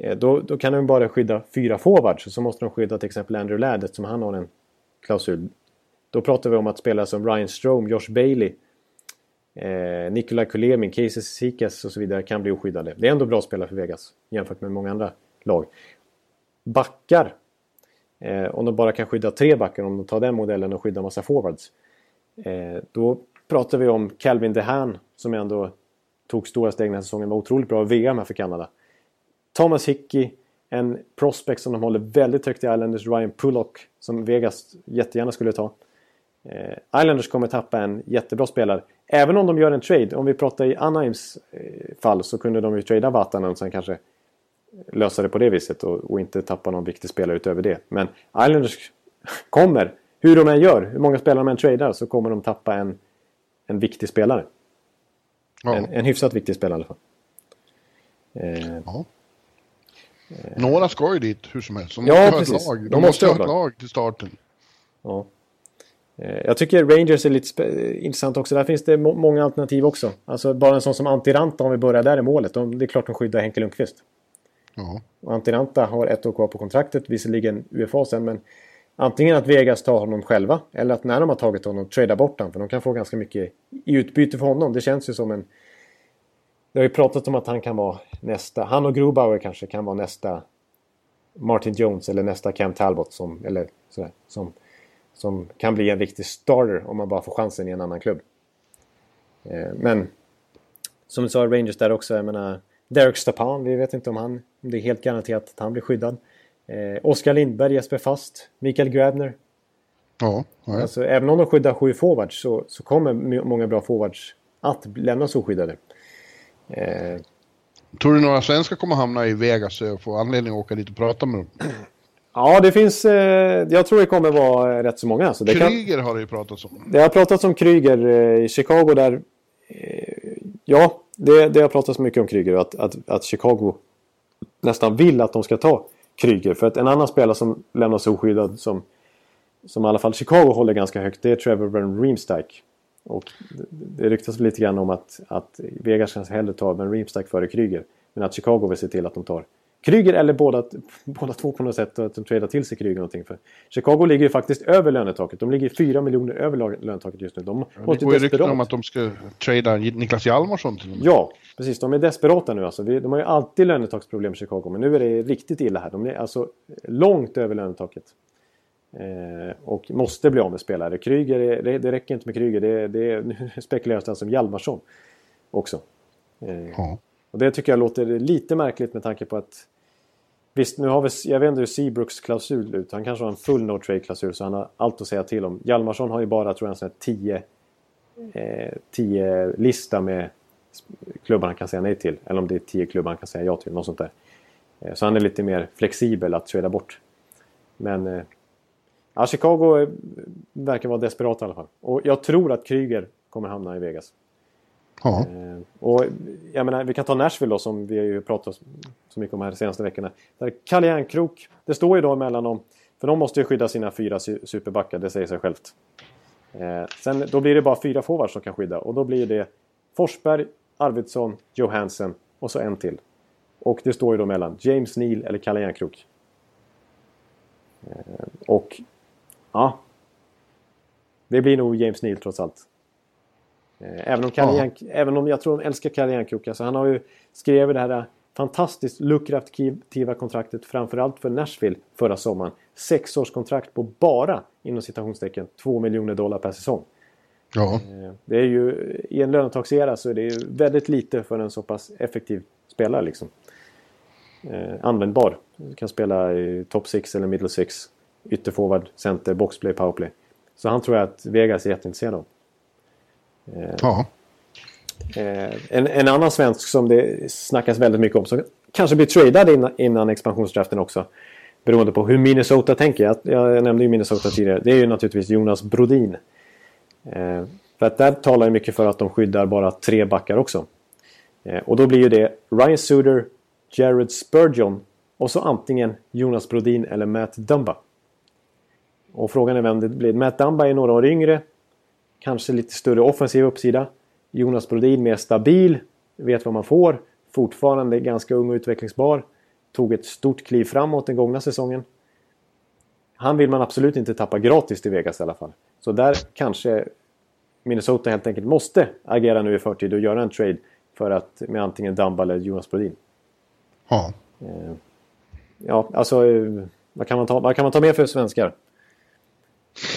Eh, då, då kan de bara skydda fyra forwards så måste de skydda till exempel Andrew Ladd som han har en klausul. Då pratar vi om att spela som Ryan Strome, Josh Bailey eh, Nikola Kulemin, Casey Sikas och så vidare kan bli oskyddade. Det är ändå bra spelare för Vegas jämfört med många andra lag. Backar. Eh, om de bara kan skydda tre backar, om de tar den modellen och skyddar massa forwards. Eh, då pratar vi om Calvin DeHaan som ändå tog stora steg den här säsongen. Var otroligt bra i VM här för Kanada. Thomas Hickey, en prospect som de håller väldigt högt i Islanders, Ryan Pullock, som Vegas jättegärna skulle ta. Eh, Islanders kommer tappa en jättebra spelare. Även om de gör en trade. Om vi pratar i Anaheims eh, fall så kunde de ju trada Vatanen och sen kanske lösa det på det viset och, och, inte tappa någon viktig spelare utöver det. Men Islanders kommer, hur de än gör, hur många spelare de än tradar så kommer de tappa en, en viktig spelare. Ja. En, en hyfsat viktig spelare i alla fall. Eh, ja. Några ska ju dit hur som helst. De måste ja, ha ett lag. De, de måste ha ett lag till starten. Ja. Eh, jag tycker Rangers är lite intressant också. Där finns det må många alternativ också. Alltså bara en sån som Antiranta om vi börjar där i målet. De, det är klart de skyddar Henke Lundqvist. Ja. Och Antiranta har ett år kvar på kontraktet, visserligen UFA sen men antingen att Vegas tar honom själva eller att när de har tagit honom trada bort honom för de kan få ganska mycket i utbyte för honom. Det känns ju som en... Det har ju pratat om att han kan vara nästa... Han och Grubauer kanske kan vara nästa Martin Jones eller nästa Cam Talbot som... Eller sådär, som som kan bli en riktig starter om man bara får chansen i en annan klubb. Eh, men som du sa, Rangers där också. Jag menar, Derek Stapan, vi vet inte om han om det är helt garanterat att han blir skyddad. Eh, Oskar Lindberg, Jesper Fast, Mikael Grabner. Ja, ja. Alltså, även om de skyddar sju forwards så, så kommer många bra forwards att lämnas oskyddade. Eh, Tror du några svenskar kommer hamna i Vegas och få anledning att åka dit och prata med dem? Ja, det finns... Eh, jag tror det kommer vara rätt så många. Så det Kryger kan, har det ju pratats om. Det har pratats om Kryger eh, i Chicago där... Eh, ja, det, det har pratats mycket om Kryger. Att, att, att Chicago nästan vill att de ska ta Kryger. För att en annan spelare som lämnas oskyddad som, som i alla fall Chicago håller ganska högt det är Trevor Van Riemsdyk. Och det ryktas lite grann om att, att Vegas kanske hellre tar Van Riemsdyk före Kryger. Men att Chicago vill se till att de tar Kryger eller båda, båda två på något sätt att de tradar till sig Kryger någonting. För Chicago ligger ju faktiskt över lönetaket. De ligger 4 miljoner över lönetaket just nu. De ja, det går ju rykten om att de ska trada Niklas Hjalmarsson till dem. Ja, precis. De är desperata nu alltså. De har ju alltid lönetaksproblem i Chicago. Men nu är det riktigt illa här. De är alltså långt över lönetaket. Eh, och måste bli av med spelare. Kryger, det, det räcker inte med Kryger. Det, det, nu spekuleras det alltså om Hjalmarsson också. Eh, ja. Och det tycker jag låter lite märkligt med tanke på att Visst, nu har vi, jag vet inte hur Seabrooks klausul ut. Han kanske har en full no trade-klausul så han har allt att säga till om. Hjalmarsson har ju bara, tror jag, en sån här 10 eh, tio lista med klubbar han kan säga nej till. Eller om det är 10 klubbar han kan säga ja till. Något sånt där. Eh, så han är lite mer flexibel att trada bort. Men eh, ja, Chicago eh, verkar vara desperat i alla fall. Och jag tror att Kryger kommer hamna i Vegas. Ja. Eh, och jag menar, vi kan ta Nashville då som vi har ju pratat så mycket om här de senaste veckorna. Där Kalle Järnkrok, det står ju då mellan dem. För de måste ju skydda sina fyra superbackar, det säger sig självt. Eh, sen då blir det bara fyra forwards som kan skydda och då blir det Forsberg, Arvidsson, Johansen och så en till. Och det står ju då mellan James Neal eller Kalle Järnkrok. Eh, och ja, det blir nog James Neal trots allt. Eh, även om, Kalle ja. även om jag tror de älskar Kalle. Alltså han har ju skrivit det här fantastiskt lukrativa kontraktet framförallt för Nashville förra sommaren. Sexårskontrakt på bara, inom citationstecken, 2 miljoner dollar per säsong. Ja. Eh, det är ju, I en lönetagsera så är det ju väldigt lite för en så pass effektiv spelare liksom. Eh, användbar. Du kan spela i top 6 eller middle 6. Ytterforward, center, boxplay, powerplay. Så han tror jag att Vegas är jätteintresserad av. Ja. Eh, en, en, annan svensk som det snackas väldigt mycket om som kanske blir tradad innan, innan expansionsdraften också. Beroende på hur Minnesota tänker. Jag, jag nämnde ju Minnesota tidigare. Det är ju naturligtvis Jonas Brodin. Eh, för att där talar ju mycket för att de skyddar bara tre backar också. Eh, och då blir ju det Ryan Suder, Jared Spurgeon och så antingen Jonas Brodin eller Matt Dumba. Och frågan är vem det blir. Matt Dumba är några år yngre. Kanske lite större offensiv uppsida. Jonas Brodin mer stabil. Vet vad man får. Fortfarande ganska ung och utvecklingsbar. Tog ett stort kliv framåt den gångna säsongen. Han vill man absolut inte tappa gratis till Vegas i alla fall. Så där kanske Minnesota helt enkelt måste agera nu i förtid och göra en trade för att med antingen Dumba eller Jonas Brodin. Ja. Eh, ja, alltså eh, vad kan man ta, vad kan man ta med för svenskar?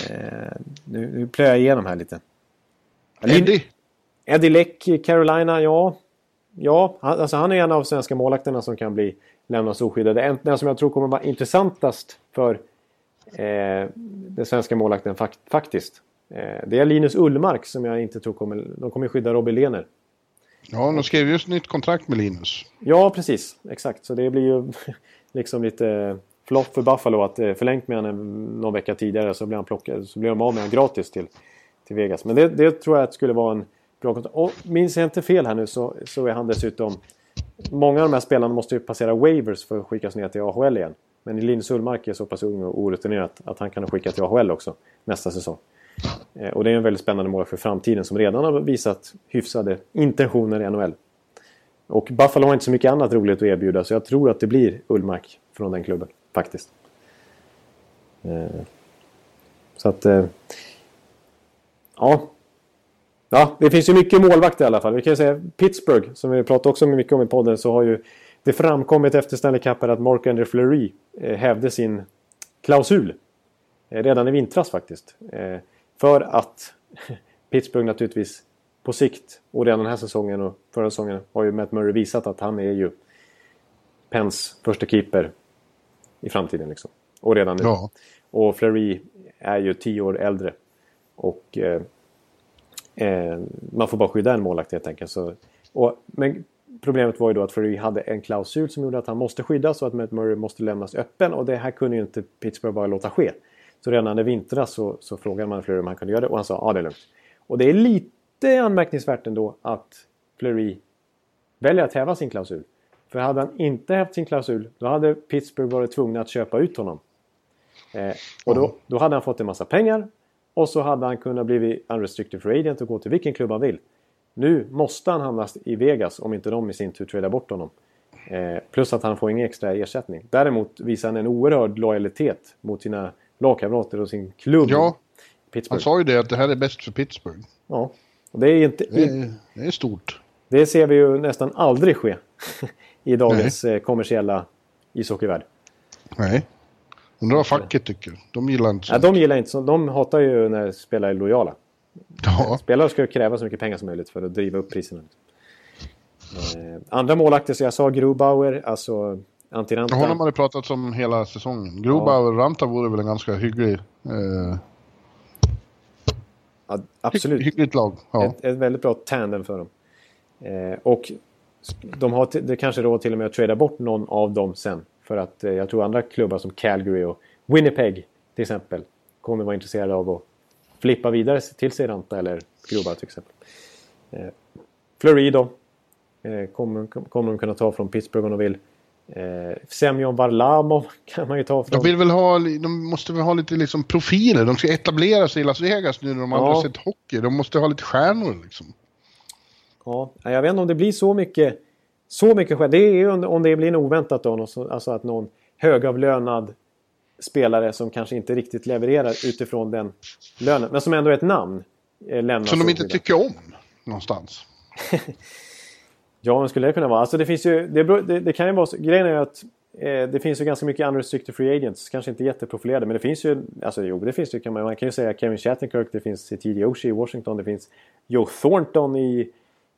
Eh, nu, nu plöjer jag igenom här lite. Eddie? Eddie Leck, Carolina, ja. Ja, han, alltså han är en av svenska målakterna som kan bli lämnas oskyddade. Den som jag tror kommer vara intressantast för eh, den svenska målakten fakt faktiskt. Eh, det är Linus Ullmark som jag inte tror kommer... De kommer skydda Robin Lehner. Ja, de skrev just nytt kontrakt med Linus. Ja, precis. Exakt. Så det blir ju liksom lite flopp för Buffalo att eh, förlängt med honom någon vecka tidigare så blir, han plockad, så blir de av med honom gratis till, till Vegas. Men det, det tror jag att skulle vara en bra kontrakt. Och minns jag inte fel här nu så, så är han dessutom... Många av de här spelarna måste ju passera waivers för att skickas ner till AHL igen. Men Linus Ullmark är så pass ung och orutinerad att han kan skicka till AHL också nästa säsong. Eh, och det är en väldigt spännande mål för framtiden som redan har visat hyfsade intentioner i NHL. Och Buffalo har inte så mycket annat roligt att erbjuda så jag tror att det blir Ullmark från den klubben. Faktiskt. Eh, så att... Eh, ja. Ja, det finns ju mycket målvakter i alla fall. Vi kan ju säga Pittsburgh, som vi pratade också mycket om i podden, så har ju det framkommit efter Stanley Cup att Mark Andre Fleury eh, hävde sin klausul. Redan i vintras faktiskt. För att Pittsburgh naturligtvis på sikt och redan den här säsongen och förra säsongen har ju Matt Murray visat att han är ju Pens första keeper i framtiden. Liksom. Och redan nu. Ja. Och Fleury är ju tio år äldre. Och eh, eh, man får bara skydda en målvakt helt enkelt. Så, och, men problemet var ju då att Fleury hade en klausul som gjorde att han måste skyddas och att Matt Murray måste lämnas öppen och det här kunde ju inte Pittsburgh bara låta ske. Så redan i vintras så, så frågade man Fleury om han kunde göra det och han sa ja det är lugnt. Och det är lite anmärkningsvärt ändå att Fleury väljer att häva sin klausul. För hade han inte hävt sin klausul då hade Pittsburgh varit tvungna att köpa ut honom. Eh, och då, då hade han fått en massa pengar och så hade han kunnat bli unrestricted free agent och gå till vilken klubb han vill. Nu måste han hamna i Vegas om inte de i sin tur tradar bort honom. Eh, plus att han får ingen extra ersättning. Däremot visar han en oerhörd lojalitet mot sina lagkamrater och sin klubb. Ja, Pittsburgh. han sa ju det att det här är bäst för Pittsburgh. Ja. Och det, är inte, Det är, det är stort. det ser vi ju nästan aldrig ske i dagens eh, kommersiella ishockeyvärld. Nej. Undrar vad facket tycker. De gillar inte Ja, sånt. de gillar inte så. De hatar ju när spelare är lojala. Ja. Spelare ska kräva så mycket pengar som möjligt för att driva upp priserna. Eh, andra målakter, så jag sa Grubauer, alltså Antiranta. Honom har det pratats om hela säsongen. Grobauer och Ranta vore väl en ganska hygglig... Eh, Ja, hy- absolut. hyggligt lag. Ja. Ett, ett väldigt bra tandem för dem. Eh, och de har det kanske råd till och med att trada bort någon av dem sen. För att eh, jag tror andra klubbar som Calgary och Winnipeg till exempel kommer vara intresserade av att flippa vidare till sig Ranta eller Grubauer till exempel. Eh, Fleury då. Eh, kommer, kommer de kunna ta från Pittsburgh om de vill. Eh, Semyon Varlamov kan man ju ta från... De vill väl ha, de måste väl ha lite liksom profiler. De ska etablera sig i Las Vegas nu när de aldrig Ja. har sett hockey. De måste ha lite stjärnor liksom. Ja, jag vet inte om det blir så mycket så mycket skäl. Det är ju om- det blir en oväntat då. något så- Alltså att någon högavlönad spelare som kanske inte riktigt levererar utifrån den lönen. Men som ändå är ett namn. eh, Lämnas Som de inte tycker om någonstans. Ja, men skulle det kunna vara. Alltså det finns ju... Det, det, det kan ju vara så. Grejen är ju att eh, det finns ju ganska mycket unrestricted free agents. Kanske inte jätteprofilerade. Men det finns ju... Alltså jo, det finns ju. Kan man, man kan ju säga Kevin Shattenkirk. Det finns TD Oshie i Washington. Det finns Joe Thornton i,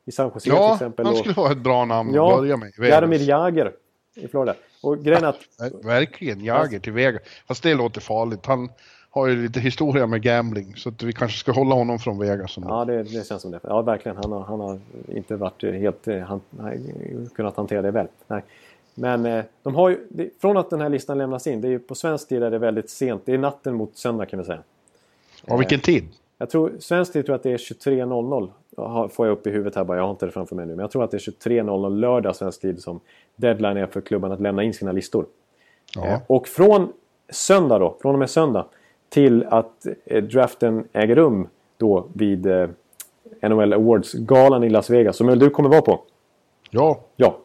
i San Jose till Ja, exempel. han och- skulle vara ett bra namn att Ja, börja med. Jaromir. Jagr i Florida. Och grejen att... Ver- Verkligen, Jagr till Vegas. Fast det låter farligt. Han har ju lite historia med gambling. Så att vi kanske ska hålla honom från Vegas. Ja, det, det känns som det. Ja, verkligen. Han har, han har inte varit helt... eh, Han har kunnat hantera det väl. Nej. Men eh, de har ju... Det, från att den här listan lämnas in, det är ju på svensk tid är det väldigt sent. Det är natten mot söndag kan vi säga. Och vilken tid? Jag tror, svensk tid tror att det är 23.00. Jag har- Får jag upp i huvudet här bara, jag har inte det framför mig nu. Men jag tror att det är 23.00 lördag svensk tid som deadline är för klubban att lämna in sina listor. Ja. Eh, Och från söndag då, från och med söndag till att eh, draften äger rum då vid eh, NHL Awards-galan i Las Vegas som väl du kommer vara på. ja. Ja.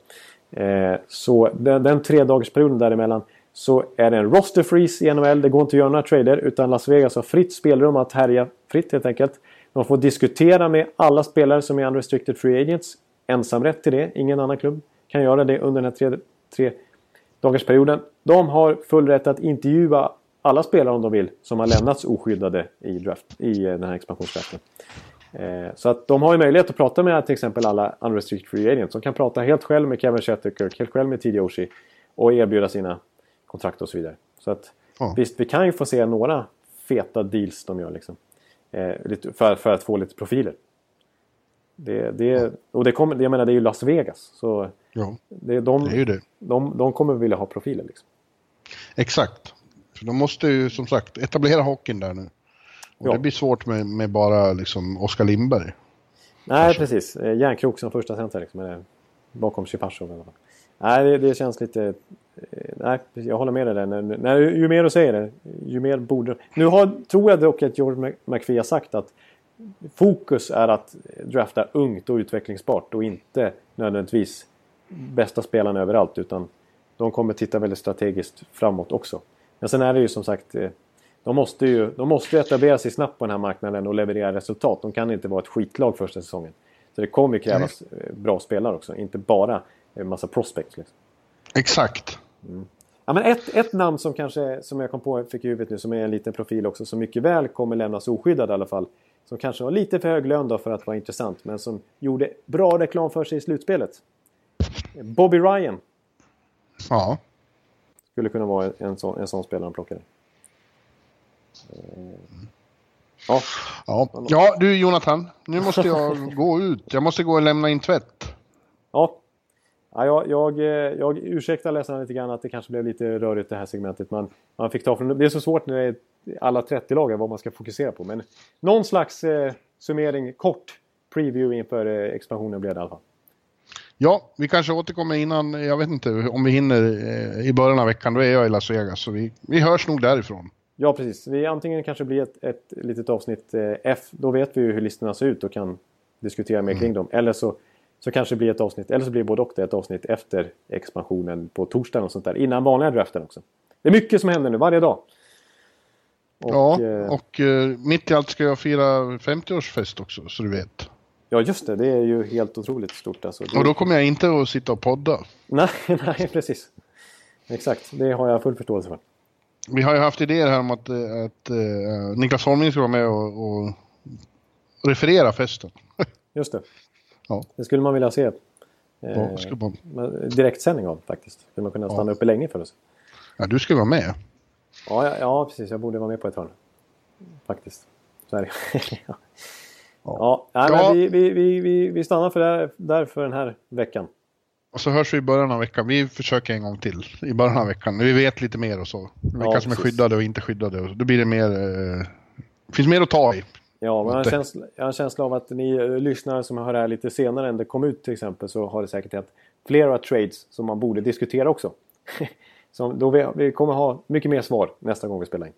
Eh, så den, den tre dagars perioden däremellan så är det en roster freeze i NHL. Det går inte att göra några trader utan Las Vegas har fritt spelrum att härja fritt helt enkelt. De får diskutera med alla spelare som är unrestricted free agents. Ensamrätt till det. Ingen annan klubb kan göra det under den här tre, tre dagars perioden. De har full rätt att intervjua alla spelare om de vill som har lämnats oskyddade i, draft, i den här expansionsdraften. Eh, Så att de har ju möjlighet att prata med till exempel alla unrestricted free agents. De kan prata helt själv med Kevin Shatterkirk, helt själv med TD Oshie och erbjuda sina kontrakt och så vidare. Så att Ja. visst, vi kan ju få se några feta deals de gör liksom. Eh, för, för att få lite profiler. Det, det, och det, kommer, jag menar, det är ju Las Vegas. Så ja, det, de, det är ju det. de, de kommer vilja ha profiler liksom. Exakt. För de måste ju som sagt etablera hockeyn där nu. Och Ja. det blir svårt med, med bara liksom Oskar Lindberg. Nej, precis. Eh, Järnkrok som första center liksom. Bakom Shipashov i alla fall. Nej, det, det känns lite... eh, Nej, jag håller med dig där. När, när, ju mer du säger det, ju mer borde... Nu har, tror jag dock att George Mc- McPhee har sagt att fokus är att drafta ungt och utvecklingsbart och inte nödvändigtvis bästa spelarna överallt. Utan de kommer titta väldigt strategiskt framåt också. Men sen är det ju som sagt... eh, De måste ju de måste etablera sig snabbt på den här marknaden och leverera resultat. De kan inte vara ett skitlag första säsongen. Så det kommer krävas eh, bra spelare också. Inte bara en massa prospects. Liksom. Exakt. Ja, men ett, ett namn som kanske som jag kom på fick i huvudet nu som är en liten profil också som mycket väl kommer lämnas oskyddad i alla fall. Som kanske har lite för hög lön då för att vara intressant men som gjorde bra reklam för sig i slutspelet. Bobby Ryan Ja. skulle kunna vara en sån, en sån spelare de plockade. Eh, Ja, Ja. ja, du Jonathan. Nu måste jag gå ut. Jag måste gå och lämna in tvätt. ja. Ja, jag, jag, eh, jag ursäktar läsarna lite grann att det kanske blev lite rörigt det här segmentet. Man, man fick ta från, det är så svårt när det är alla 30 lag vad man ska fokusera på. Men någon slags eh, summering, kort preview inför eh, expansionen blev det i alla fall. Ja, vi kanske återkommer innan, jag vet inte om vi hinner eh, i början av veckan. Då är jag i Las Vegas, så vi, vi hörs nog därifrån. Ja, precis. Vi antingen kanske blir ett, ett litet avsnitt eh, F. Då vet vi ju hur listorna ser ut och kan diskutera mer mm. kring dem. Eller så, så kanske det blir ett avsnitt, eller så blir både och det ett avsnitt efter expansionen på torsdagen och sånt där. Innan vanliga draften också. Det är mycket som händer nu, varje dag. Och, ja, eh, och eh, mitt i allt ska jag fira 50-årsfest också, så du vet. Ja, just det. Det är ju helt otroligt stort. Alltså. Och då kommer jag inte att sitta och podda. Nej, nej, precis. Exakt, det har jag full förståelse för. Vi har ju haft idéer här om att, eh, att uh, Niklas Holming ska vara med och, och referera festen. Just det. Ja. Det skulle man vilja se. Ja, eh, skulle man... Direktsändning av faktiskt. Skulle man kunna stanna ja. uppe länge för oss. Ja, du ska vara med. Ja, ja, ja, precis. Jag borde vara med på ett hörn. Faktiskt. Så är det. ja. Ja, nej, ja. Vi, vi, vi, vi, vi stannar för där, där för den här veckan. Och så hörs vi i början av veckan. Vi försöker en gång till i början av veckan. Vi vet lite mer och så. Vilka ja, som är skyddade och inte skyddade. Då blir det mer... Eh, finns mer att ta i. Ja, men jag har, en känsla, jag har en känsla av att ni uh, lyssnare som hör det här lite senare än det kom ut till exempel så har det säkert hänt flera trades som man borde diskutera också. så då vi, vi kommer ha mycket mer svar nästa gång vi spelar in.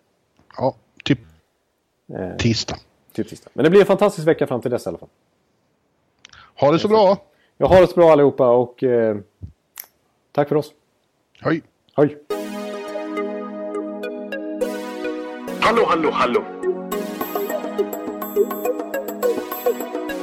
Ja, typ eh, tisdag. Typ tisdag. Men det blir en fantastisk vecka fram till dess i alla fall. Ha det så bra! Jag har det så bra allihopa och eh, tack för oss. Hej! Hej! Hallå, hallå, hallå!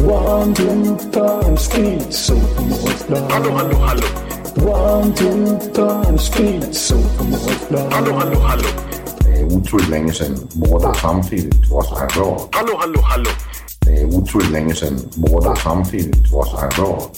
One, two, time, speed, so Hallå, hallå, hallå! One, two, time, speed, so Hallå, hallå, hallå! Det är otroligt länge sedan båda samtidigt var så här bra. Hallå, hallå, hallå! Det är otroligt länge sedan båda samtidigt var så här bra.